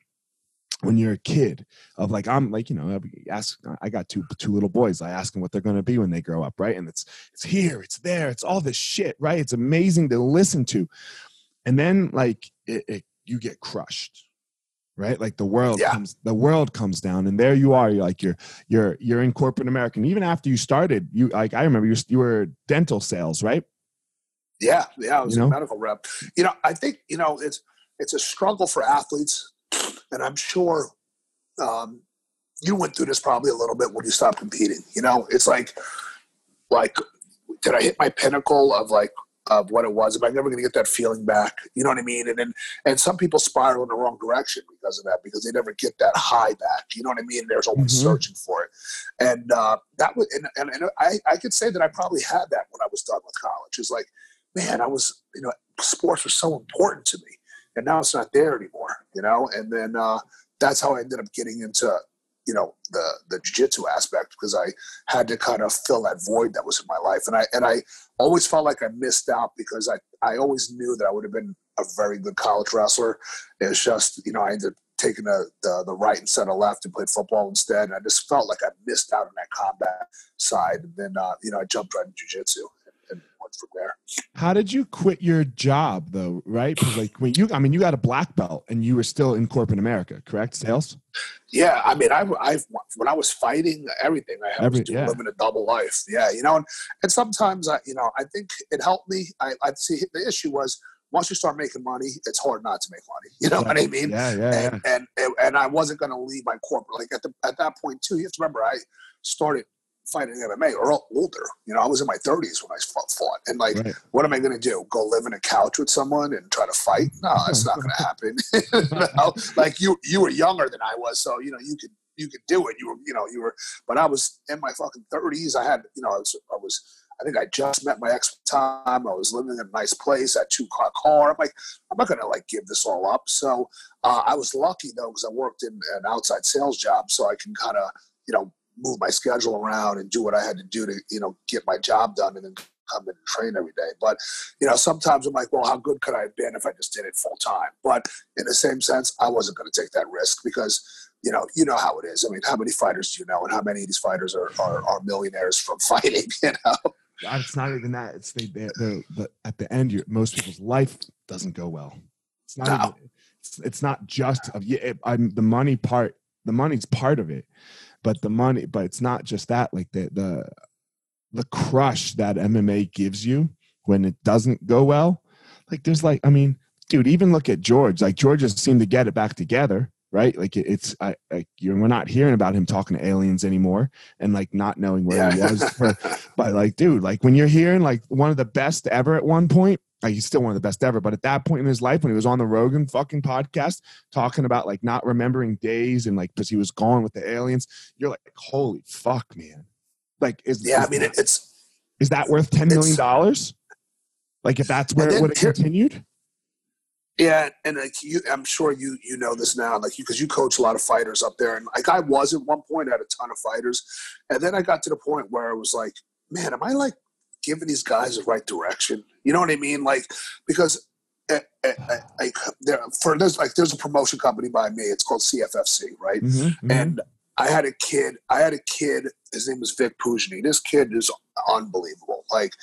when you're a kid of like i'm like you know I ask i got two two little boys i ask them what they're going to be when they grow up right? And it's it's here it's there it's all this shit right? It's amazing to listen to. And then like it, it, you get crushed right? Like the world yeah. comes the world comes down and there you are you're like you're you're you're in corporate america and even after you started you like i remember you, you were dental sales right? Yeah yeah i was you know? a medical rep. You know i think you know it's it's a struggle for athletes and I'm sure um, you went through this probably a little bit when you stopped competing. You know, it's like, like, did I hit my pinnacle of like of what it was? Am I never going to get that feeling back? You know what I mean? And then, and some people spiral in the wrong direction because of that, because they never get that high back. You know what I mean? There's always mm-hmm. searching for it, and uh, that was, and, and, and I, I could say that I probably had that when I was done with college. It's like, man, I was, you know, sports were so important to me and now it's not there anymore, you know. And then uh, that's how I ended up getting into you know the the jiu-jitsu aspect because I had to kind of fill that void that was in my life, and I and I always felt like I missed out because I I always knew that I would have been a very good college wrestler. It's just you know I ended up taking the, the, the right instead of left and played football instead. And I just felt like I missed out on that combat side. And then, uh, you know, I jumped right into jujitsu from there. How did you quit your job though? Right? Like when you, I mean, you got a black belt and you were still in corporate America, correct? Sales. Yeah, I mean, I, I when I was fighting everything, I Every, was yeah. living a double life. Yeah, you know, and, and sometimes I, you know, I think it helped me. I, I see the issue was once you start making money, it's hard not to make money. You know yeah. what I mean? Yeah, yeah, and, yeah. And, and I wasn't going to leave my corporate. Like at the at that point too, you have to remember I started fighting MMA or older. You know, I was in my 30s when I fought. And like, right. what am I going to do? Go live in a couch with someone and try to fight? No, it's not going to happen. you know? Like you, you were younger than I was, so you know you could you could do it. You were, you know, you were. But I was in my fucking 30s. I had, you know, I was, I was I think I just met my ex time. I was living in a nice place, a two car car. I'm like, I'm not gonna like give this all up. So uh, I was lucky though because I worked in an outside sales job, so I can kind of you know move my schedule around and do what I had to do to, you know, get my job done and then come in and train every day. But, you know, sometimes I'm like, well, how good could I have been if I just did it full time? But in the same sense, I wasn't going to take that risk because, you know, you know how it is. I mean, how many fighters do you know, and how many of these fighters are are, are millionaires from fighting? You know. It's not even that. It's they, they, the at the end, most people's life doesn't go well. It's not. No. Even, it's, it's not just of yeah. It, I'm the money part the money's part of it, but the money, but it's not just that. Like the the the crush that MMA gives you when it doesn't go well. Like there's like, I mean, dude, even look at George. Like George has seemed to get it back together, right? Like it's, I, like you're, we're not hearing about him talking to aliens anymore and like not knowing where yeah. he was. For, but like, dude, like when you're hearing like one of the best ever at one point, like he's still one of the best ever. But at that point in his life, when he was on the Rogan fucking podcast talking about like not remembering days and like because he was gone with the aliens, you're like, holy fuck, man. Like, is yeah, is I mean, that, it's is that worth ten million dollars? Like, if that's where it would have continued. Yeah, and like you, I'm sure you you know this now, like you because you coach a lot of fighters up there, and like I was at one point, I had a ton of fighters, and then I got to the point where I was like, man, am I like giving these guys the right direction? You know what I mean? Like because I, I, I, there for there's like there's a promotion company by me. It's called CFFC, right? Mm-hmm, mm-hmm. And I had a kid. I had a kid. His name was Vic Pujani. This kid is unbelievable. Like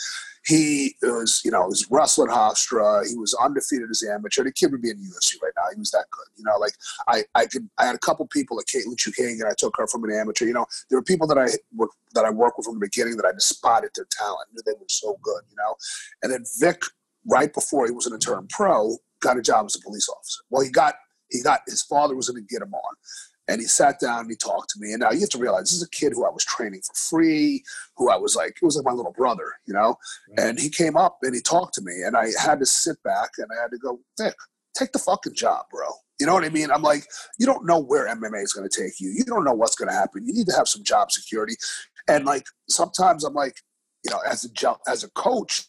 he was, you know, was wrestling Hofstra. He was undefeated as an amateur. The kid would be in UFC right now. He was that good. You know, like I, I could, I had a couple people like Katlyn Chookagian. I took her from an amateur. You know, there were people that I work, that I worked with from the beginning that I just spotted their talent. They were so good. You know, and then Vic, right before he was an interim pro, got a job as a police officer. Well, he got, he got his father was going to get him on. And he sat down and he talked to me. And now you have to realize this is a kid who I was training for free, who I was like, it was like my little brother, you know? And he came up and he talked to me. And I had to sit back and I had to go, Vic, take the fucking job, bro. You know what I mean? I'm like, you don't know where MMA is going to take you. You don't know what's going to happen. You need to have some job security. And like sometimes I'm like, you know, as a job, as a coach,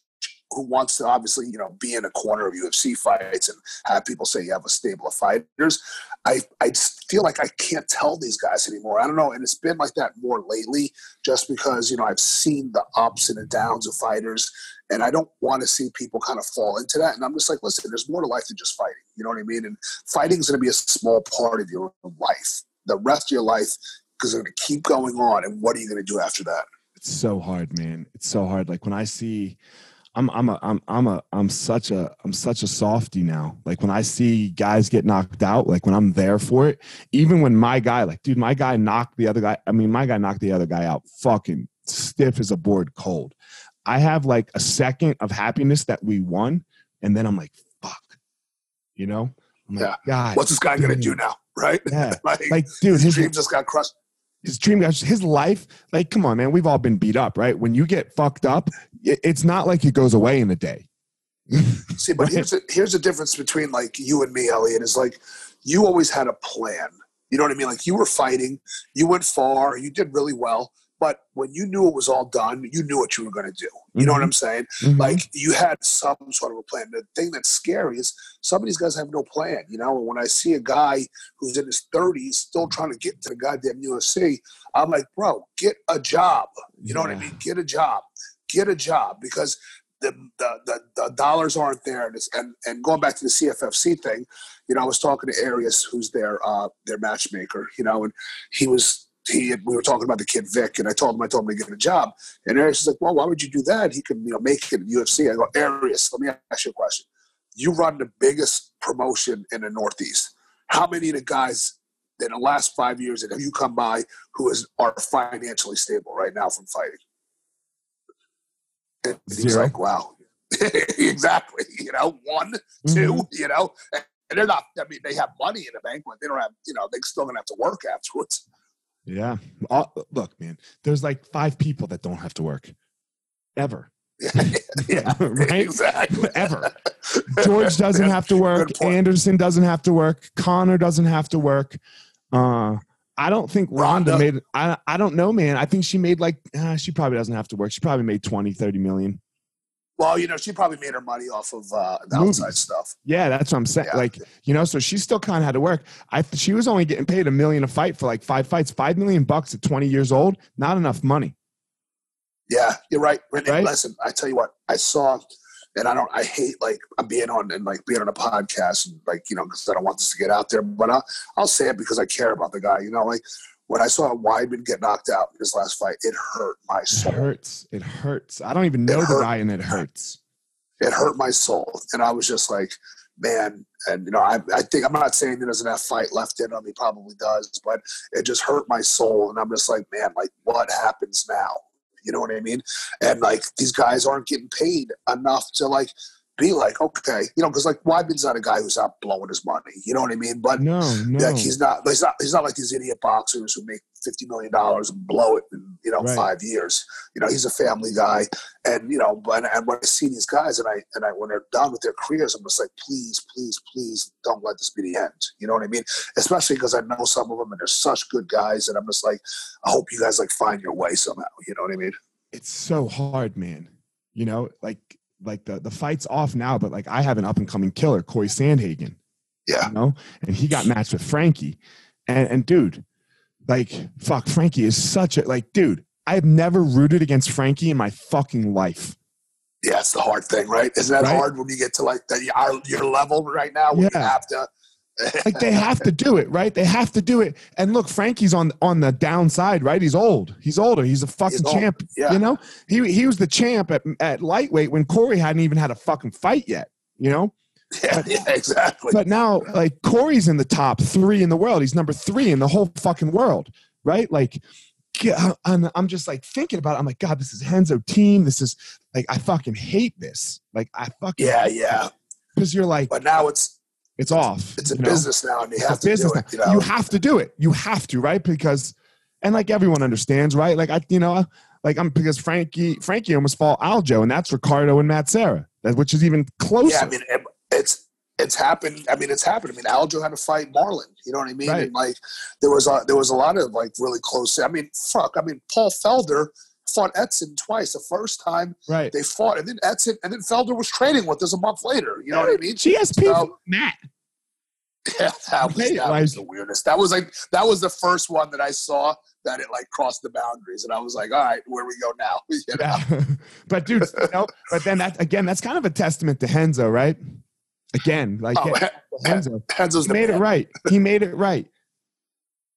who wants to obviously, you know, be in a corner of UFC fights and have people say you have a stable of fighters. I, I feel like I can't tell these guys anymore. I don't know. And it's been like that more lately just because, you know, I've seen the ups and the downs of fighters and I don't want to see people kind of fall into that. And I'm just like, listen, there's more to life than just fighting. You know what I mean? And fighting is going to be a small part of your life. The rest of your life is going to keep going on. And what are you going to do after that? It's so hard, man. It's so hard. Like when I see, I'm I'm a I'm I'm a I'm such a I'm such a softy now. Like when I see guys get knocked out, like when I'm there for it, even when my guy, like dude, my guy knocked the other guy. I mean, my guy knocked the other guy out, fucking stiff as a board, cold. I have like a second of happiness that we won, and then I'm like, fuck, you know? I'm yeah. God, what's this guy dude. gonna do now? Right? Yeah. like, like, dude, his dream just got crushed his dream guys, his life like come on man we've all been beat up right? When you get fucked up it's not like it goes away in a day. See but here's a, here's the difference between like you and me elliot is like you always had a plan. You know what i mean? Like you were fighting you went far you did really well but when you knew it was all done, you knew what you were going to do. You mm-hmm. know what mm-hmm. I'm saying? Mm-hmm. Like you had some sort of a plan. The thing that's scary is some of these guys have no plan. You know, and when I see a guy who's in his 30s still trying to get to the goddamn UFC, I'm like, bro, get a job. You know what I mean? Get a job. Get a job because the, the, the, the, dollars aren't there. And, and, and going back to the CFFC thing, you know, I was talking to Arius, who's their uh, their matchmaker, you know, and he was he we were talking about the kid Vic, and I told him I told him to get a job, and Arius is like, "Well, why would you do that? He could you know make it in UFC." I go, Arius, let me ask you a question. You run the biggest promotion in the Northeast. How many of the guys in the last five years that have you come by who is are financially stable right now from fighting? And he's Zero. like, "Wow, exactly. You know, one, mm-hmm. two. You know." And they're not. I mean, they have money in the bank, but they don't have. You know, they're still gonna have to work afterwards. Yeah. All, look, man, there's like five people that don't have to work ever. yeah, right? Exactly. Ever. George doesn't have to work. Anderson doesn't have to work. Conor doesn't have to work. Uh, I don't think Ronda, Ronda made I I don't know, man. I think she made like uh, she probably doesn't have to work. She probably made 20, 30 million. Well, you know, she probably made her money off of uh, the Movies. outside stuff. Yeah, that's what I'm saying. Yeah. Like, you know, so she still kind of had to work. I she was only getting paid a million a fight for like five fights. Five million bucks at 20 years old, not enough money. Yeah, you're right. right? Listen, I tell you what, I saw, and I don't. I hate like I'm being on and like being on a podcast and like you know because I don't want this to get out there, but I'll, I'll say it because I care about the guy. You know, like when I saw Weidman get knocked out in his last fight, it hurt my soul. It hurts. It hurts. I don't even know the guy, and it hurts. It hurt my soul, and I was just like, man, and you know, I, I think I'm not saying he doesn't have fight left in him. He probably does, but it just hurt my soul, and I'm just like, man, like what happens now? You know what I mean? And like these guys aren't getting paid enough to like be like, okay, you know, because like Weidman's not a guy who's out blowing his money. You know what I mean? But no, no, like he's not. He's not. He's not like these idiot boxers who make fifty million dollars and blow it in you know Right. five years. You know, he's a family guy, and you know, but and when I see these guys, and I and I when they're done with their careers, I'm just like, please, please, please, don't let this be the end. You know what I mean? Especially because I know some of them, and they're such good guys, and I'm just like, I hope you guys like find your way somehow. You know what I mean? it's so hard, man. You know, like like the the fight's off now, but like I have an up and coming killer, Cory Sandhagen. Yeah. You know, and he got matched with Frankie, and and dude, like fuck, Frankie is such a like dude. I have never rooted against Frankie in my fucking life. Yeah, it's the hard thing, right? Isn't that Right. hard when you get to like the, our, your level right now? When you have to. Like they have to do it, right? They have to do it. And look, Frankie's on on the downside, right? He's old. He's older. He's a fucking He's champ. yeah. You know, he he was the champ at at lightweight when Cory hadn't even had a fucking fight yet. You know. Yeah, yeah, exactly. But now, like Cory's in the top three in the world. He's number three in the whole fucking world, right? Like, I'm, uh, I'm just like thinking about. It. I'm like, God, this is Henzo team. This is like, I fucking hate this. Like, I fucking yeah, yeah. Because you're like, But now it's it's off. it's a you know? business now, and you It's have a to business do it. You know, You have to do it. You have to, right? Because, and like everyone understands, right? Like I, you know, like I'm because Frankie, Frankie almost fought Aljo, and that's Ricardo and Matt Serra, that- which is even closer. yeah. I mean, it, it's it's happened. I mean, it's happened. I mean, Aljo had to fight Marlon. You know what I mean? Right. And like, there was a there was a lot of like really close. I mean, fuck. I mean, Paul Felder fought Edson twice. The first time right. they fought, and then Edson, and then Felder was training with us a month later. You know what I mean? GSP, So- Matt. Yeah, that was, that like- was the weirdest. That was like that was the first one that I saw that it like crossed the boundaries, and I was like, all right, where we go now? You know? Yeah. but dude, you know, but then that again, that's kind of a testament to Henzo, right? Again, like Oh, Henzo, Henzo's he made it right. He made it right.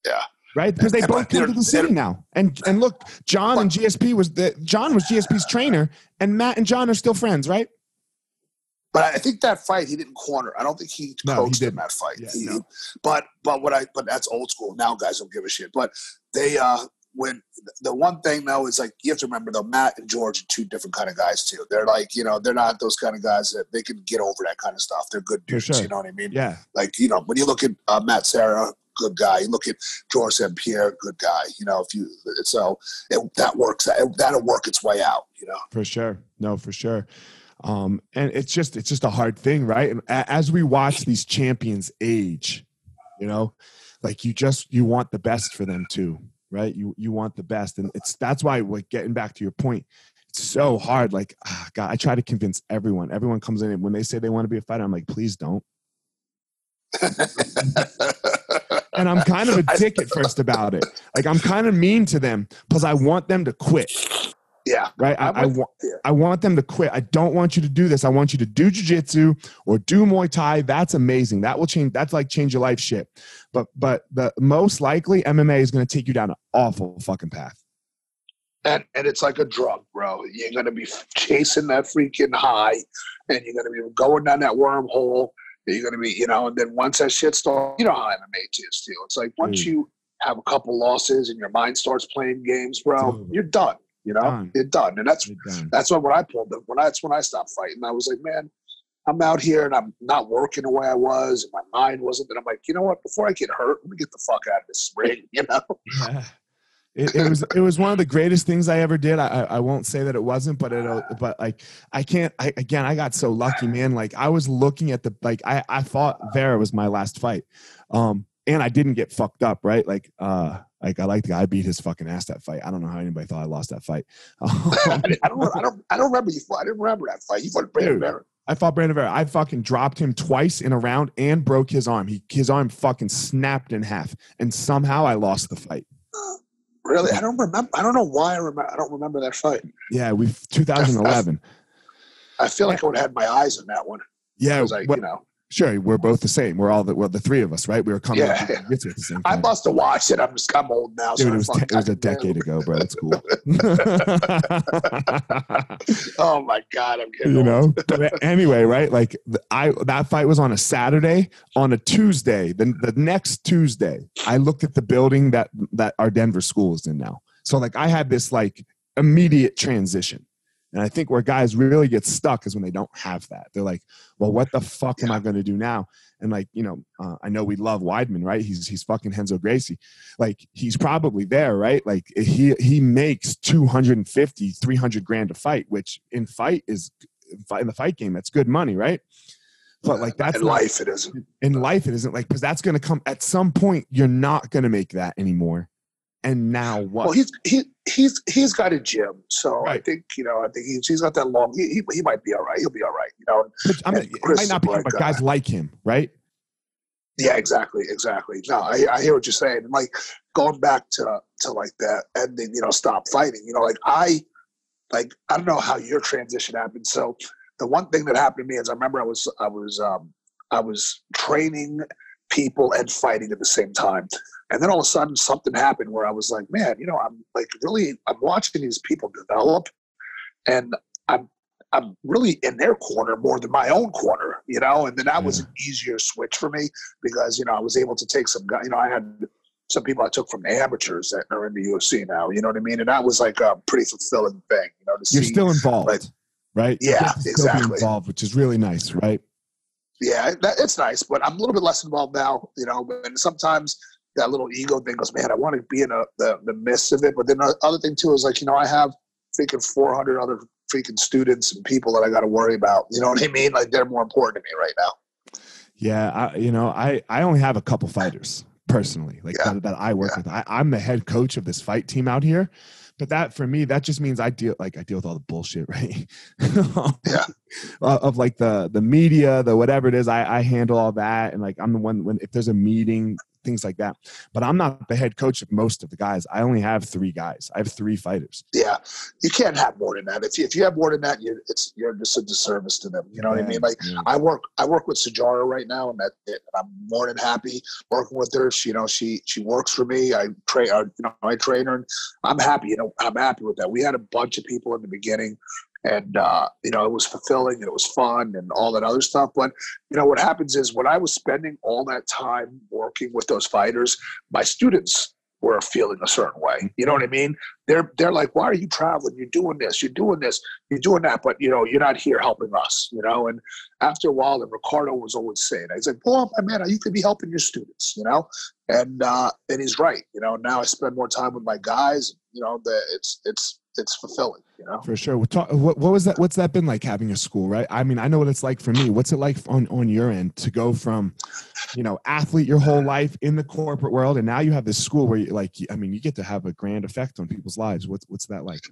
Yeah. Right, because they both came to the city now, and and look, John and GSP was the John was GSP's trainer, and Matt and John are still friends, right? But I think that fight he didn't corner. I don't think he No, he coached in that fight. Yeah, He- no. But but what I but that's old school. Now guys don't give a shit. But they uh when the one thing though is like you have to remember though Matt and George are two different kind of guys too. They're like you know they're not those kind of guys that they can get over that kind of stuff. They're good dudes. sure. You know what I mean? Yeah, Like you know when you look at uh, Matt Serra, good guy. You look at George St. Pierre, good guy. You know if you so it, that works. It, that'll work its way out. You know. for sure. No, for sure. Um, and it's just it's just a hard thing, right? And as we watch these champions age, you know, like you just you want the best for them too, right? You you want the best, and it's that's why like getting back to your point, it's so hard. Like ah, God, I try to convince everyone. Everyone comes in and when they say they want to be a fighter, I'm like, please don't. And I'm kind of a dick at first about it. Like I'm kind of mean to them because I want them to quit. yeah. right? I, I want you. I want them to quit. I don't want you to do this. I want you to do jujitsu or do Muay Thai. That's amazing. That will change. That's like change your life shit. But but the most likely MMA is going to take you down an awful fucking path. and and it's like a drug, bro. You're gonna be chasing that freaking high, and you're gonna be going down that wormhole. You're gonna be, you know, and then once that shit starts, you know how MMA is too. It's like once Dude. you have a couple losses and your mind starts playing games, bro, you're done. You know, Done. you're done, and that's done. that's when when I pulled it. When I, that's when I stopped fighting. I was like, man, I'm out here and I'm not working the way I was. And my mind wasn't. And I'm like, you know what? Before I get hurt, let me get the fuck out of this ring. You know? Yeah. It, it was it was one of the greatest things I ever did. I I, I won't say that it wasn't, but it but like I can't. I, again, I got so lucky, man. Like I was looking at the like I I thought Vera was my last fight, um, and I didn't get fucked up, right? Like uh, like I like the guy I beat his fucking ass that fight. I don't know how anybody thought I lost that fight. I, I don't. I don't. I don't remember you. fought- I didn't remember that fight. You fought Brandon. Vera. I fought Brandon Vera. I fucking dropped him twice in a round and broke his arm. He his arm fucking snapped in half, and somehow I lost the fight. Really? I don't remember. I don't know why I remember. I don't remember that fight. Yeah, we 2011. I feel like I would have had my eyes on that one. Yeah, I, you know, Sure, we're both the same. We're all the well, the three of us, right? We were coming Yeah. up to to at the same I must have watched it. I'm just I'm old now. Dude, so it was, te- it was a decade ago, bro. It's cool. Oh my god, I'm getting you know but anyway right like i that fight was on a saturday on a tuesday then the next tuesday i looked at the building that that our denver school is in now so like i had this like immediate transition and i think where guys really get stuck is when they don't have that. They're like well what the fuck am i going to do now? And like you know uh, i know we love weidman right? He's he's fucking henzo gracie. Like he's probably there right? Like he he makes 250 300 grand a fight which in fight is in the fight game that's good money right? But like that's in not- life it isn't. in life it isn't like because that's going to come at some point you're not going to make that anymore and now what Well, he's he he's he's got a gym, so I think you know I think he's he's got that long. He, he, he might be all right. He'll be all right. You know. But, I mean, Chris might not be like but guys like him right Yeah, exactly, exactly. No, I, I hear what you're saying. And like going back to to like that ending, you know, stop fighting. You know, like I like I don't know how your transition happened. So the one thing that happened to me is I remember I was I was um I was training people and fighting at the same time. And then all of a sudden something happened where I was like, man, you know, I'm like really I'm watching these people develop and I'm I'm really in their corner more than my own corner, you know, and then that was an easier switch for me because, you know, I was able to take some guy, you know, I had some people I took from the amateurs that are in the UFC now, you know what I mean? And that was like a pretty fulfilling thing, you know, to you're see. still involved like- right Yeah, get to still be exactly. involved which is really nice right yeah, that, it's nice, but I'm a little bit less involved now, you know, and sometimes that little ego thing goes, man, I want to be in a, the, the midst of it. But then the other thing too is like, you know, I have freaking 400 other freaking students and people that I got to worry about. You know what I mean? Like they're more important to me right now. Yeah, I, you know, I I only have a couple fighters personally, like Yeah, that, that I work yeah. with. I, I'm the head coach of this fight team out here, but that for me, that just means I deal like I deal with all the bullshit, right? Yeah. of of, like the the media, the whatever it is, I I handle all that, and like I'm the one when if there's a meeting, things like that. But I'm not the head coach of most of the guys. I only have three guys. I have three fighters. Yeah, you can't have more than that. If you, if you have more than that, you it's you're just a disservice to them. You know what I mean? Like Yeah. I work I work with Sijara right now, and that and I'm more than happy working with her. She, you know, she she works for me. I train, uh, you know, I train her, and I'm happy. You know, I'm happy with that. We had a bunch of people in the beginning, and uh, you know, it was fulfilling and it was fun and all that other stuff. But you know, what happens is when I was spending all that time working with those fighters, my students were feeling a certain way. You know what I mean? They're they're like, why are you traveling? You're doing this. You're doing this. You're doing that. But you know, you're not here helping us. You know, and after a while, and Ricardo was always saying, he's like, "Well, man, you could be helping your students." You know, and uh, and he's right. You know, now I spend more time with my guys. You know, that it's it's it's fulfilling. You know. For sure. What, talk, what what was that? What's that been like having a school, right? I mean, I know what it's like for me. What's it like on on your end to go from, you know, athlete your whole life in the corporate world, and now you have this school where you like, I mean, you get to have a grand effect on people's lives. What's what's that like?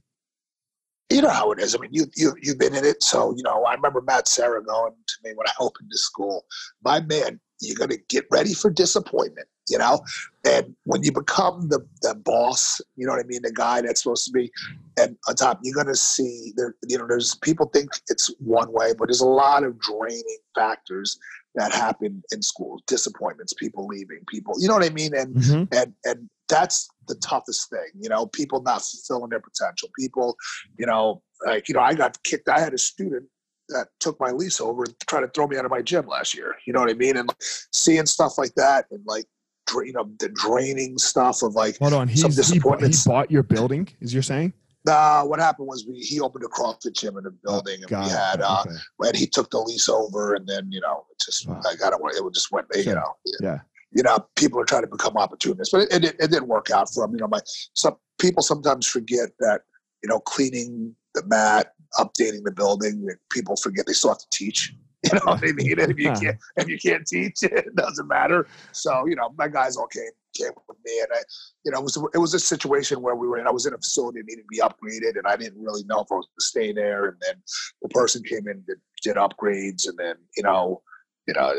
you know how it is. I mean, you you you've been in it, so you know. I remember Matt Serra going to me when I opened the school. My man, you're gonna get ready for disappointment. You know, and when you become the the boss, you know what I mean, the guy that's supposed to be, and on top, you're gonna see there. You know, there's people think it's one way, but there's a lot of draining factors that happen in schools. Disappointments, people leaving, people. You know what I mean, and Mhm. and and that's the toughest thing you know people not fulfilling their potential people you know like you know i got kicked i had a student that took my lease over and tried to throw me out of my gym last year you know what i mean and seeing stuff like that and like you know the draining stuff of like Hold on. Some he, bought, he bought your building, is you're saying? uh, what happened was we he opened a CrossFit gym in the building and Got we it. had uh Okay. and he took the lease over and then you know it just Wow. like I don't want it just went you know Yeah. you know, people are trying to become opportunists, but it, it, it didn't work out for them. You know, my some people sometimes forget that you know cleaning the mat, updating the building. People forget they still have to teach. You know what I mean? And if you can't, if you can't teach, it doesn't matter. So you know, my guys all came came with me, and I, you know, it was it was a situation where we were in. I was in a facility that needed to be upgraded, and I didn't really know if I was going to stay there. And then the person came in did, did upgrades, and then you know, you know,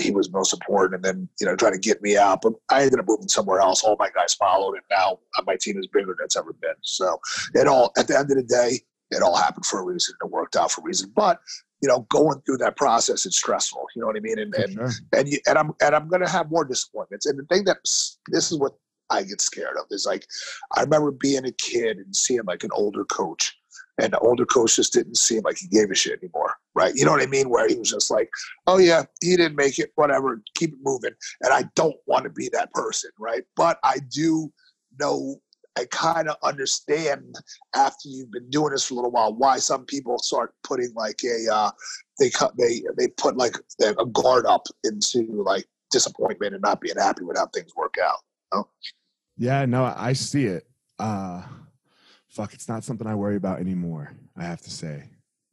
he was most important and then you know trying to get me out but i ended up moving somewhere else all my guys followed and now my team is bigger than it's ever been so it all at the end of the day it all happened for a reason it worked out for a reason but you know, going through that process is stressful. You know what I mean? And and sure. and, you, and I'm and I'm gonna have more disappointments. And the thing that this is what I get scared of is like I remember being a kid and seeing like an older coach, and the older coach just didn't seem like he gave a shit anymore, right? You know what I mean? Where he was just like, "Oh yeah, he didn't make it, whatever, keep it moving." And I don't want to be that person, right? But I do know I kind of understand after you've been doing this for a little while why some people start putting like a uh, they cut they they put like a guard up into like disappointment and not being happy with how things work out. You know? Yeah, no, I see it. Uh, fuck, it's not something I worry about anymore. I have to say.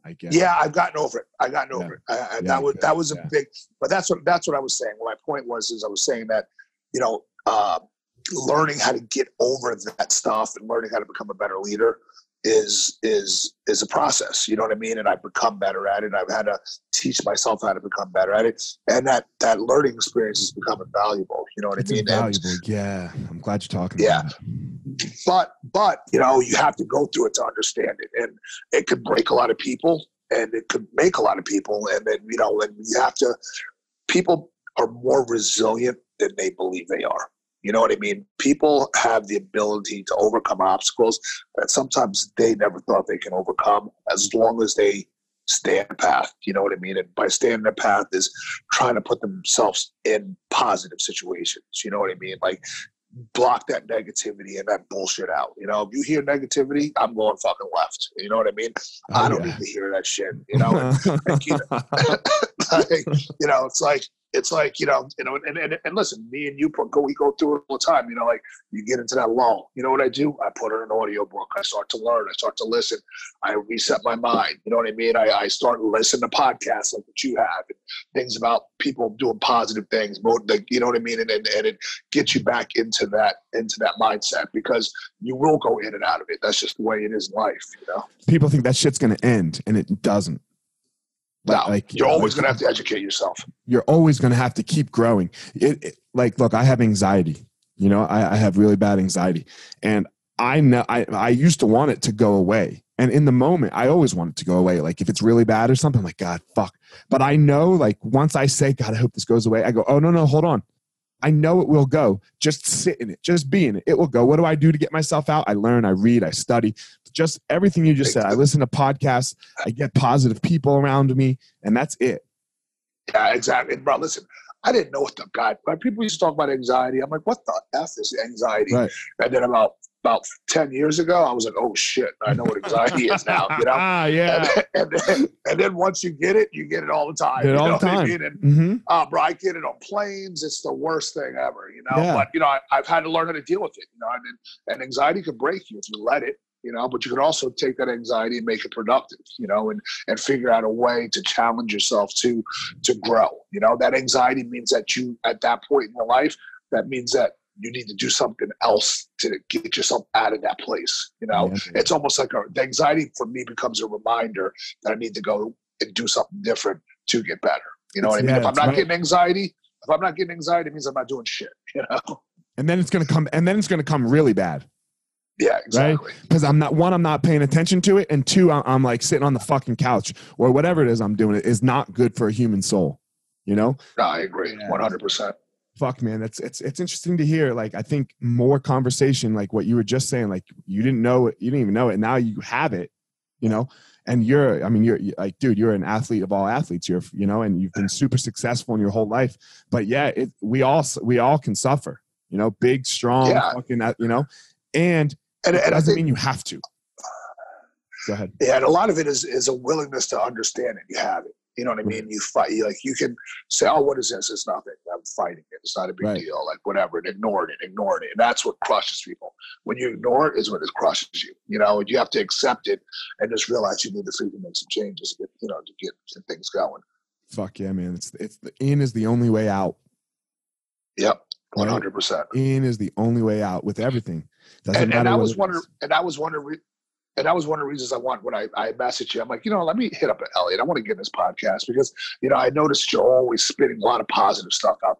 I guess. Yeah, I've gotten over it. I gotten over Yeah. it. I, I, Yeah, that was that was a Yeah. big. But that's what that's what I was saying. My point was is I was saying that you know uh, learning how to get over that stuff and learning how to become a better leader is is is a process. You know what I mean? And I've become better at it. I've had to teach myself how to become better at it, and that that learning experience is becoming valuable. You know what It's I mean? And- invaluable. Yeah, I'm glad you're talking. Yeah. about but but you know you have to go through it to understand it and it could break a lot of people and it could make a lot of people and then you know and you have to people are more resilient than they believe they are you know what i mean people have the ability to overcome obstacles that sometimes they never thought they can overcome as long as they stay on the path you know what i mean and by staying on the path is trying to put themselves in positive situations you know what i mean like block that negativity and that bullshit out. You know, if you hear negativity, I'm going fucking left. You know what I mean? Oh, I Oh, don't yeah. need to hear that shit. You know, and, you know, you know, it's like it's like you know, you know, and, and and listen, me and you go we go through it all the time. You know, like you get into that lull. You know what I do? I put on an audio book. I start to learn. I start to listen. I reset my mind. You know what I mean? I, I start to listen to podcasts like what you have and things about people doing positive things. You know what I mean? And, and and it gets you back into that into that mindset because you will go in and out of it. That's just the way it is in life. You know, People think that shit's gonna end, and it doesn't. No, Like- you're uh, always like- gonna have to educate yourself. you're always going to have to keep growing. It, it- like, look, I have anxiety. You know, I, I have really bad anxiety, and I know I, I used to want it to go away. And in the moment, I always want it to go away. Like if it's really bad or something, I'm like, God, fuck. But I know, like, once I say, God, I hope this goes away, I go, oh, no, no, hold on. I know it will go. Just sit in it. Just be in it. It will go. What do I do to get myself out? I learn, I read, I study. Just everything you just said. I listen to podcasts. I get positive people around me, and that's it. Yeah, exactly. Bro, listen, I didn't know what the God. People used to talk about anxiety, I'm like, what the f is anxiety? Right. And then about about ten years ago, I was like, oh shit, I know what anxiety is now. You know. Ah, yeah. And, and, then, and then once you get it, you get it all the time. Get it you all know the what I time. mean? And Mm-hmm. uh, bro, I get it on planes. It's the worst thing ever, you know. Yeah. But you know, I, I've had to learn how to deal with it. You know, and and anxiety can break you if you let it. You know, but you could also take that anxiety and make it productive. You know, and and figure out a way to challenge yourself to to grow. You know, that anxiety means that you at that point in your life, that means that you need to do something else to get yourself out of that place. You know, it's almost like a, the anxiety for me becomes a reminder that I need to go and do something different to get better. You know what I mean? Yeah, if I'm not right. getting anxiety, if I'm not getting anxiety, it means I'm not doing shit. You know? and then it's gonna come, and then it's gonna come really bad Yeah, exactly. because I'm not one, I'm not paying attention to it, and two, I'm, I'm like sitting on the fucking couch or whatever it is I'm doing. It is not good for a human soul. You know, No, I agree, one hundred percent. fuck, man, it's it's it's interesting to hear. Like, I think more conversation, like what you were just saying, like you didn't know it, you didn't even know it, now you have it. You know, and you're, I mean, you're like, dude, you're an athlete of all athletes. You're, you know, and you've been super successful in your whole life. But yeah, it, we all we all can suffer. You know, big, strong, Yeah. fucking, you know, and And, it and I doesn't think, mean you have to. Go ahead. yeah, and a lot of it is is a willingness to understand it. You have it. You know what I mean? You fight. You like you can say, "Oh, what is this? It's nothing. I'm fighting it. It's not a big Right. deal. Like whatever." And ignore it. Ignore it. And that's what crushes people. When you ignore it, is when it crushes you. You know, and you have to accept it and just realize you need to freaking make some changes. To get, you know, to get things going. Fuck yeah, man. It's it's the in is the only way out. Yep, hundred percent. In is the only way out with everything. Doesn't and, matter. and what was it one of is. and I was one of the re- and that was one of the reasons I want when I I messaged you. I'm like, you know, let me hit up Elliot. I want to get in this podcast because you know I noticed you're always spitting a lot of positive stuff out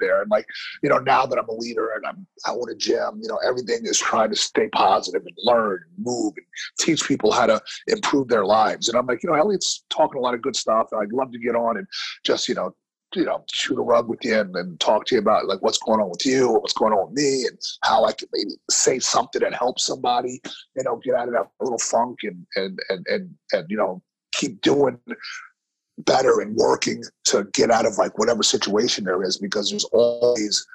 there. And like, you know, now that I'm a leader and I'm I own a gym, you know, everything is trying to stay positive and learn and move and teach people how to improve their lives. And I'm like, you know, Elliot's talking a lot of good stuff. I'd love to get on and just, you know, you know, shoot a rug with you and, and talk to you about like what's going on with you or what's going on with me and how I can maybe say something that helps somebody, you know, get out of that little funk and and and and, and you know, keep doing better and working to get out of like whatever situation there is because there's always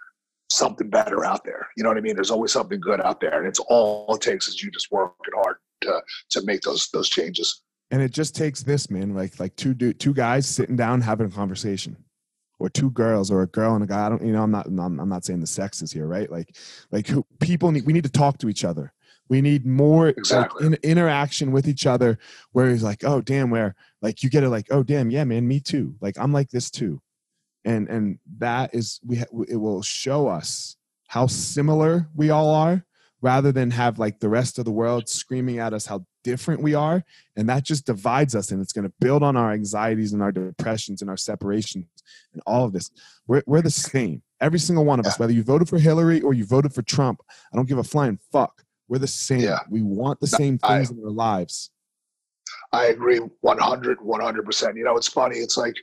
something better out there. You know what I mean? There's always something good out there, and it's all it takes is you just working hard to to make those those changes. And it just takes this man, like like two two guys sitting down having a conversation, or two girls, or a girl and a guy. I don't, you know, I'm not I'm, I'm not saying the sex is here, right? Like like who, people need we need to talk to each other. We need more exactly. like, in, interaction with each other where he's like, oh damn, where like you get it like, oh damn, yeah, man, me too. Like I'm like this too, and and that is we ha- it will show us how similar we all are, rather than have like the rest of the world screaming at us how different we are, and that just divides us, and it's going to build on our anxieties and our depressions and our separations and all of this. We're we're the same, every single one of us, whether you voted for Hillary or you voted for Trump. I don't give a flying fuck we're the same. Yeah. We want the same things I, in our lives. I agree 100, 100%. You know, it's funny. It's like,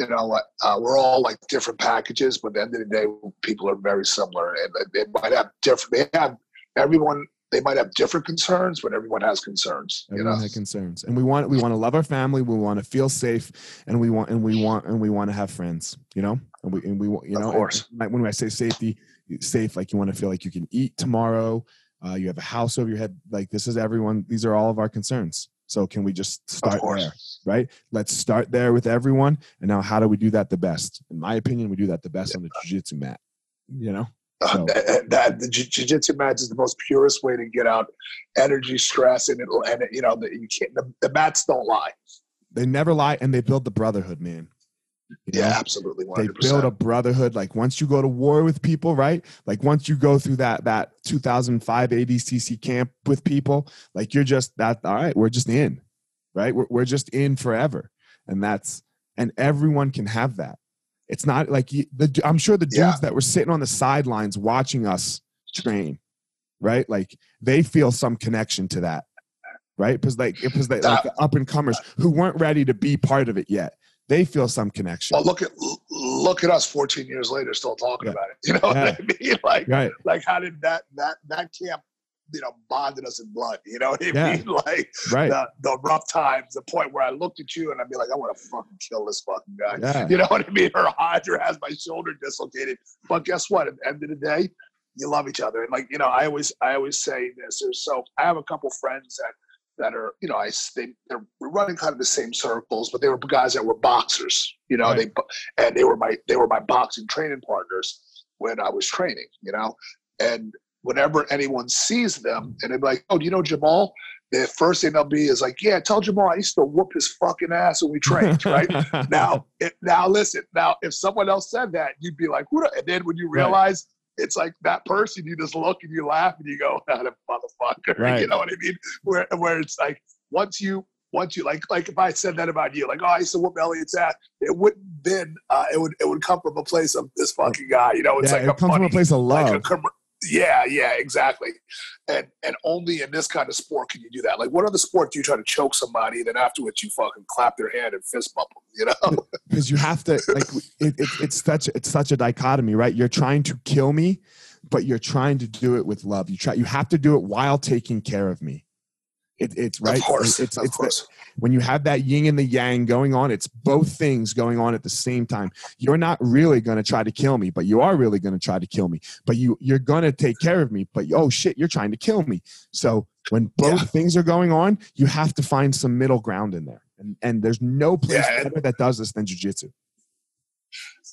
you know, uh, we're all like different packages, but at the end of the day, people are very similar. And they might have different, they have, everyone, they might have different concerns, but everyone has concerns. Everyone you know? has concerns, and we want we want to love our family. We want to feel safe, and we want and we want and we want to have friends. You know, and we and we you know. Of course. when I say safety, safe, like you want to feel like you can eat tomorrow uh, you have a house over your head like this is everyone these are all of our concerns so can we just start there right let's start there with everyone and now how do we do that the best in my opinion we do that the best on the jiu-jitsu mat you know so. uh, that, the jiu-jitsu mat is the most purest way to get out energy stress and it and it, you know the, you can't the, the mats don't lie they never lie and they build the brotherhood man you know? Yeah, absolutely. 100%. They build a brotherhood. Like once you go to war with people, right? Like once you go through that that 2005 ADCC camp with people, like you're just that. All right, we're just in, right? We're we're just in forever, and that's and everyone can have that. It's not like you, the. I'm sure the dudes yeah. that were sitting on the sidelines watching us train, right? Like they feel some connection to that, right? Because like it was like, up and comers who weren't ready to be part of it yet they feel some connection. Well, look at look at us 14 years later, still talking yeah. about it. You know what I mean? Like, right. like how did that that that camp, you know, bonded us in blood? You know what I yeah. mean? Like right. the, the rough times, the point where I looked at you and I'd be like, I want to fucking kill this fucking guy. Yeah. You know what I mean? Her Hydra has my shoulder dislocated. But guess what? At the end of the day, you love each other. And like, you know, I always I always say this. So I have a couple friends that that are, you know, I they they're running kind of the same circles, but they were guys that were boxers, you know, right. they and they were my they were my boxing training partners when I was training, you know, and whenever anyone sees them and they're like, oh, do you know Jamal? The first thing they'll be is like, yeah, tell Jamal I used to whoop his fucking ass when we trained, right? now, it, now listen, now if someone else said that, you'd be like, what? And then when you realize it's like that person you just look and you laugh and you go, "Not a motherfucker." Right. You know what I mean? Where where it's like once you once you like like if I said that about you, like oh I used to whoop Elliot's ass, it wouldn't then uh, it would it would come from a place of this fucking guy. You know, it's yeah, like it comes funny, from a place of love. Like a, yeah, yeah, exactly. And and only in this kind of sport can you do that. Like, what other sport do you try to choke somebody, and then afterwards you fucking clap their hand and fist bump them? You know, because you have to like it, it, it's such it's such a dichotomy, right? You're trying to kill me, but you're trying to do it with love. You try you have to do it while taking care of me. It, it's right. Of course. It's of it's course. The, when you have that yin and the yang going on, it's both things going on at the same time. You're not really going to try to kill me, but you are really going to try to kill me. But you you're going to take care of me. But oh shit, you're trying to kill me. So when both yeah. things are going on, you have to find some middle ground in there. And and there's no place yeah, better that does this than jujitsu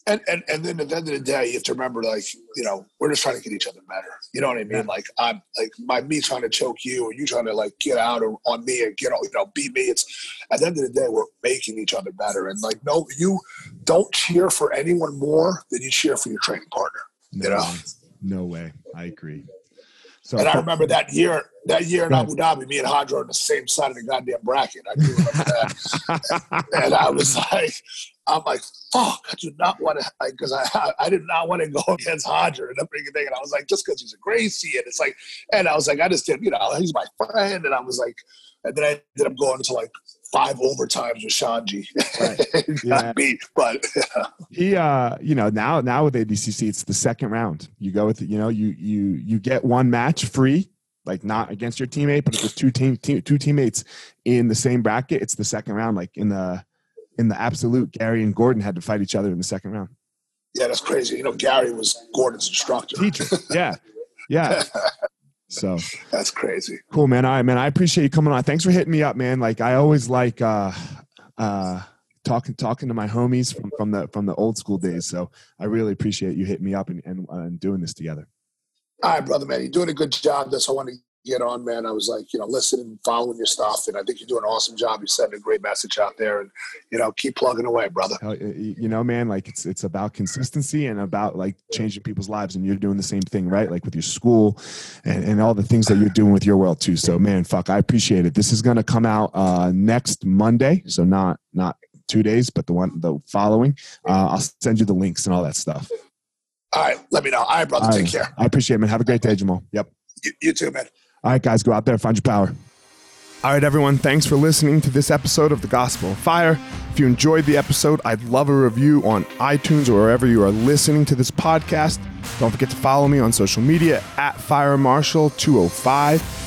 and, and and then at the end of the day, you have to remember, like you know, we're just trying to get each other better. You know what I mean? Yeah. Like I'm like my me trying to choke you, or you trying to like get out or on me and get all you know beat me. It's at the end of the day, we're making each other better. And like no, you don't cheer for anyone more than you cheer for your training partner. No you know? Way. No way. I agree. So, and I remember that year, that year in Abu Dhabi, me and Hadra on the same side of the goddamn bracket. I do remember that. and I was like, I'm like, fuck, I do not want to, because I, I, I did not want to go against Roger and everything. And I was like, just because he's a Gracie. And it's like, and I was like, I just did, you know, he's my friend. And I was like, and then I ended up going to like five overtimes with Xande. Right. yeah. me, but he, uh, you know, now, now with ADCC, it's the second round. You go with, you know, you, you, you get one match free like not against your teammate, but if there's two team, team two teammates in the same bracket, it's the second round. Like in the in the absolute, Garry and Gordon had to fight each other in the second round. Yeah, that's crazy. You know, Garry was Gordon's instructor. Teacher. Yeah. Yeah. So that's crazy. Cool, man. All right, man. I appreciate you coming on. Thanks for hitting me up, man. Like I always like uh uh talking talking to my homies from, from the from the old school days. So I really appreciate you hitting me up and, and, uh, and doing this together. All right, brother, man. You're doing a good job. That's I want to get on, man. I was like, you know, listening, following your stuff, and I think you're doing an awesome job. You're sending a great message out there, and you know, keep plugging away, brother. You know, man, like it's it's about consistency and about like changing people's lives, and you're doing the same thing, right? Like with your school and, and all the things that you're doing with your world too. So, man, fuck, I appreciate it. This is gonna come out uh, next Monday, so not not two days, but the one the following. Uh, I'll send you the links and all that stuff. All right, let me know. All right, brother. All right. Take care. I appreciate it, man. Have a great day, Jamal. Yep. You, you too, man. All right, guys, go out there, find your power. All right, everyone, thanks for listening to this episode of The Gospel of Fire. If you enjoyed the episode, I'd love a review on iTunes or wherever you are listening to this podcast. Don't forget to follow me on social media at Fire FireMarshal205.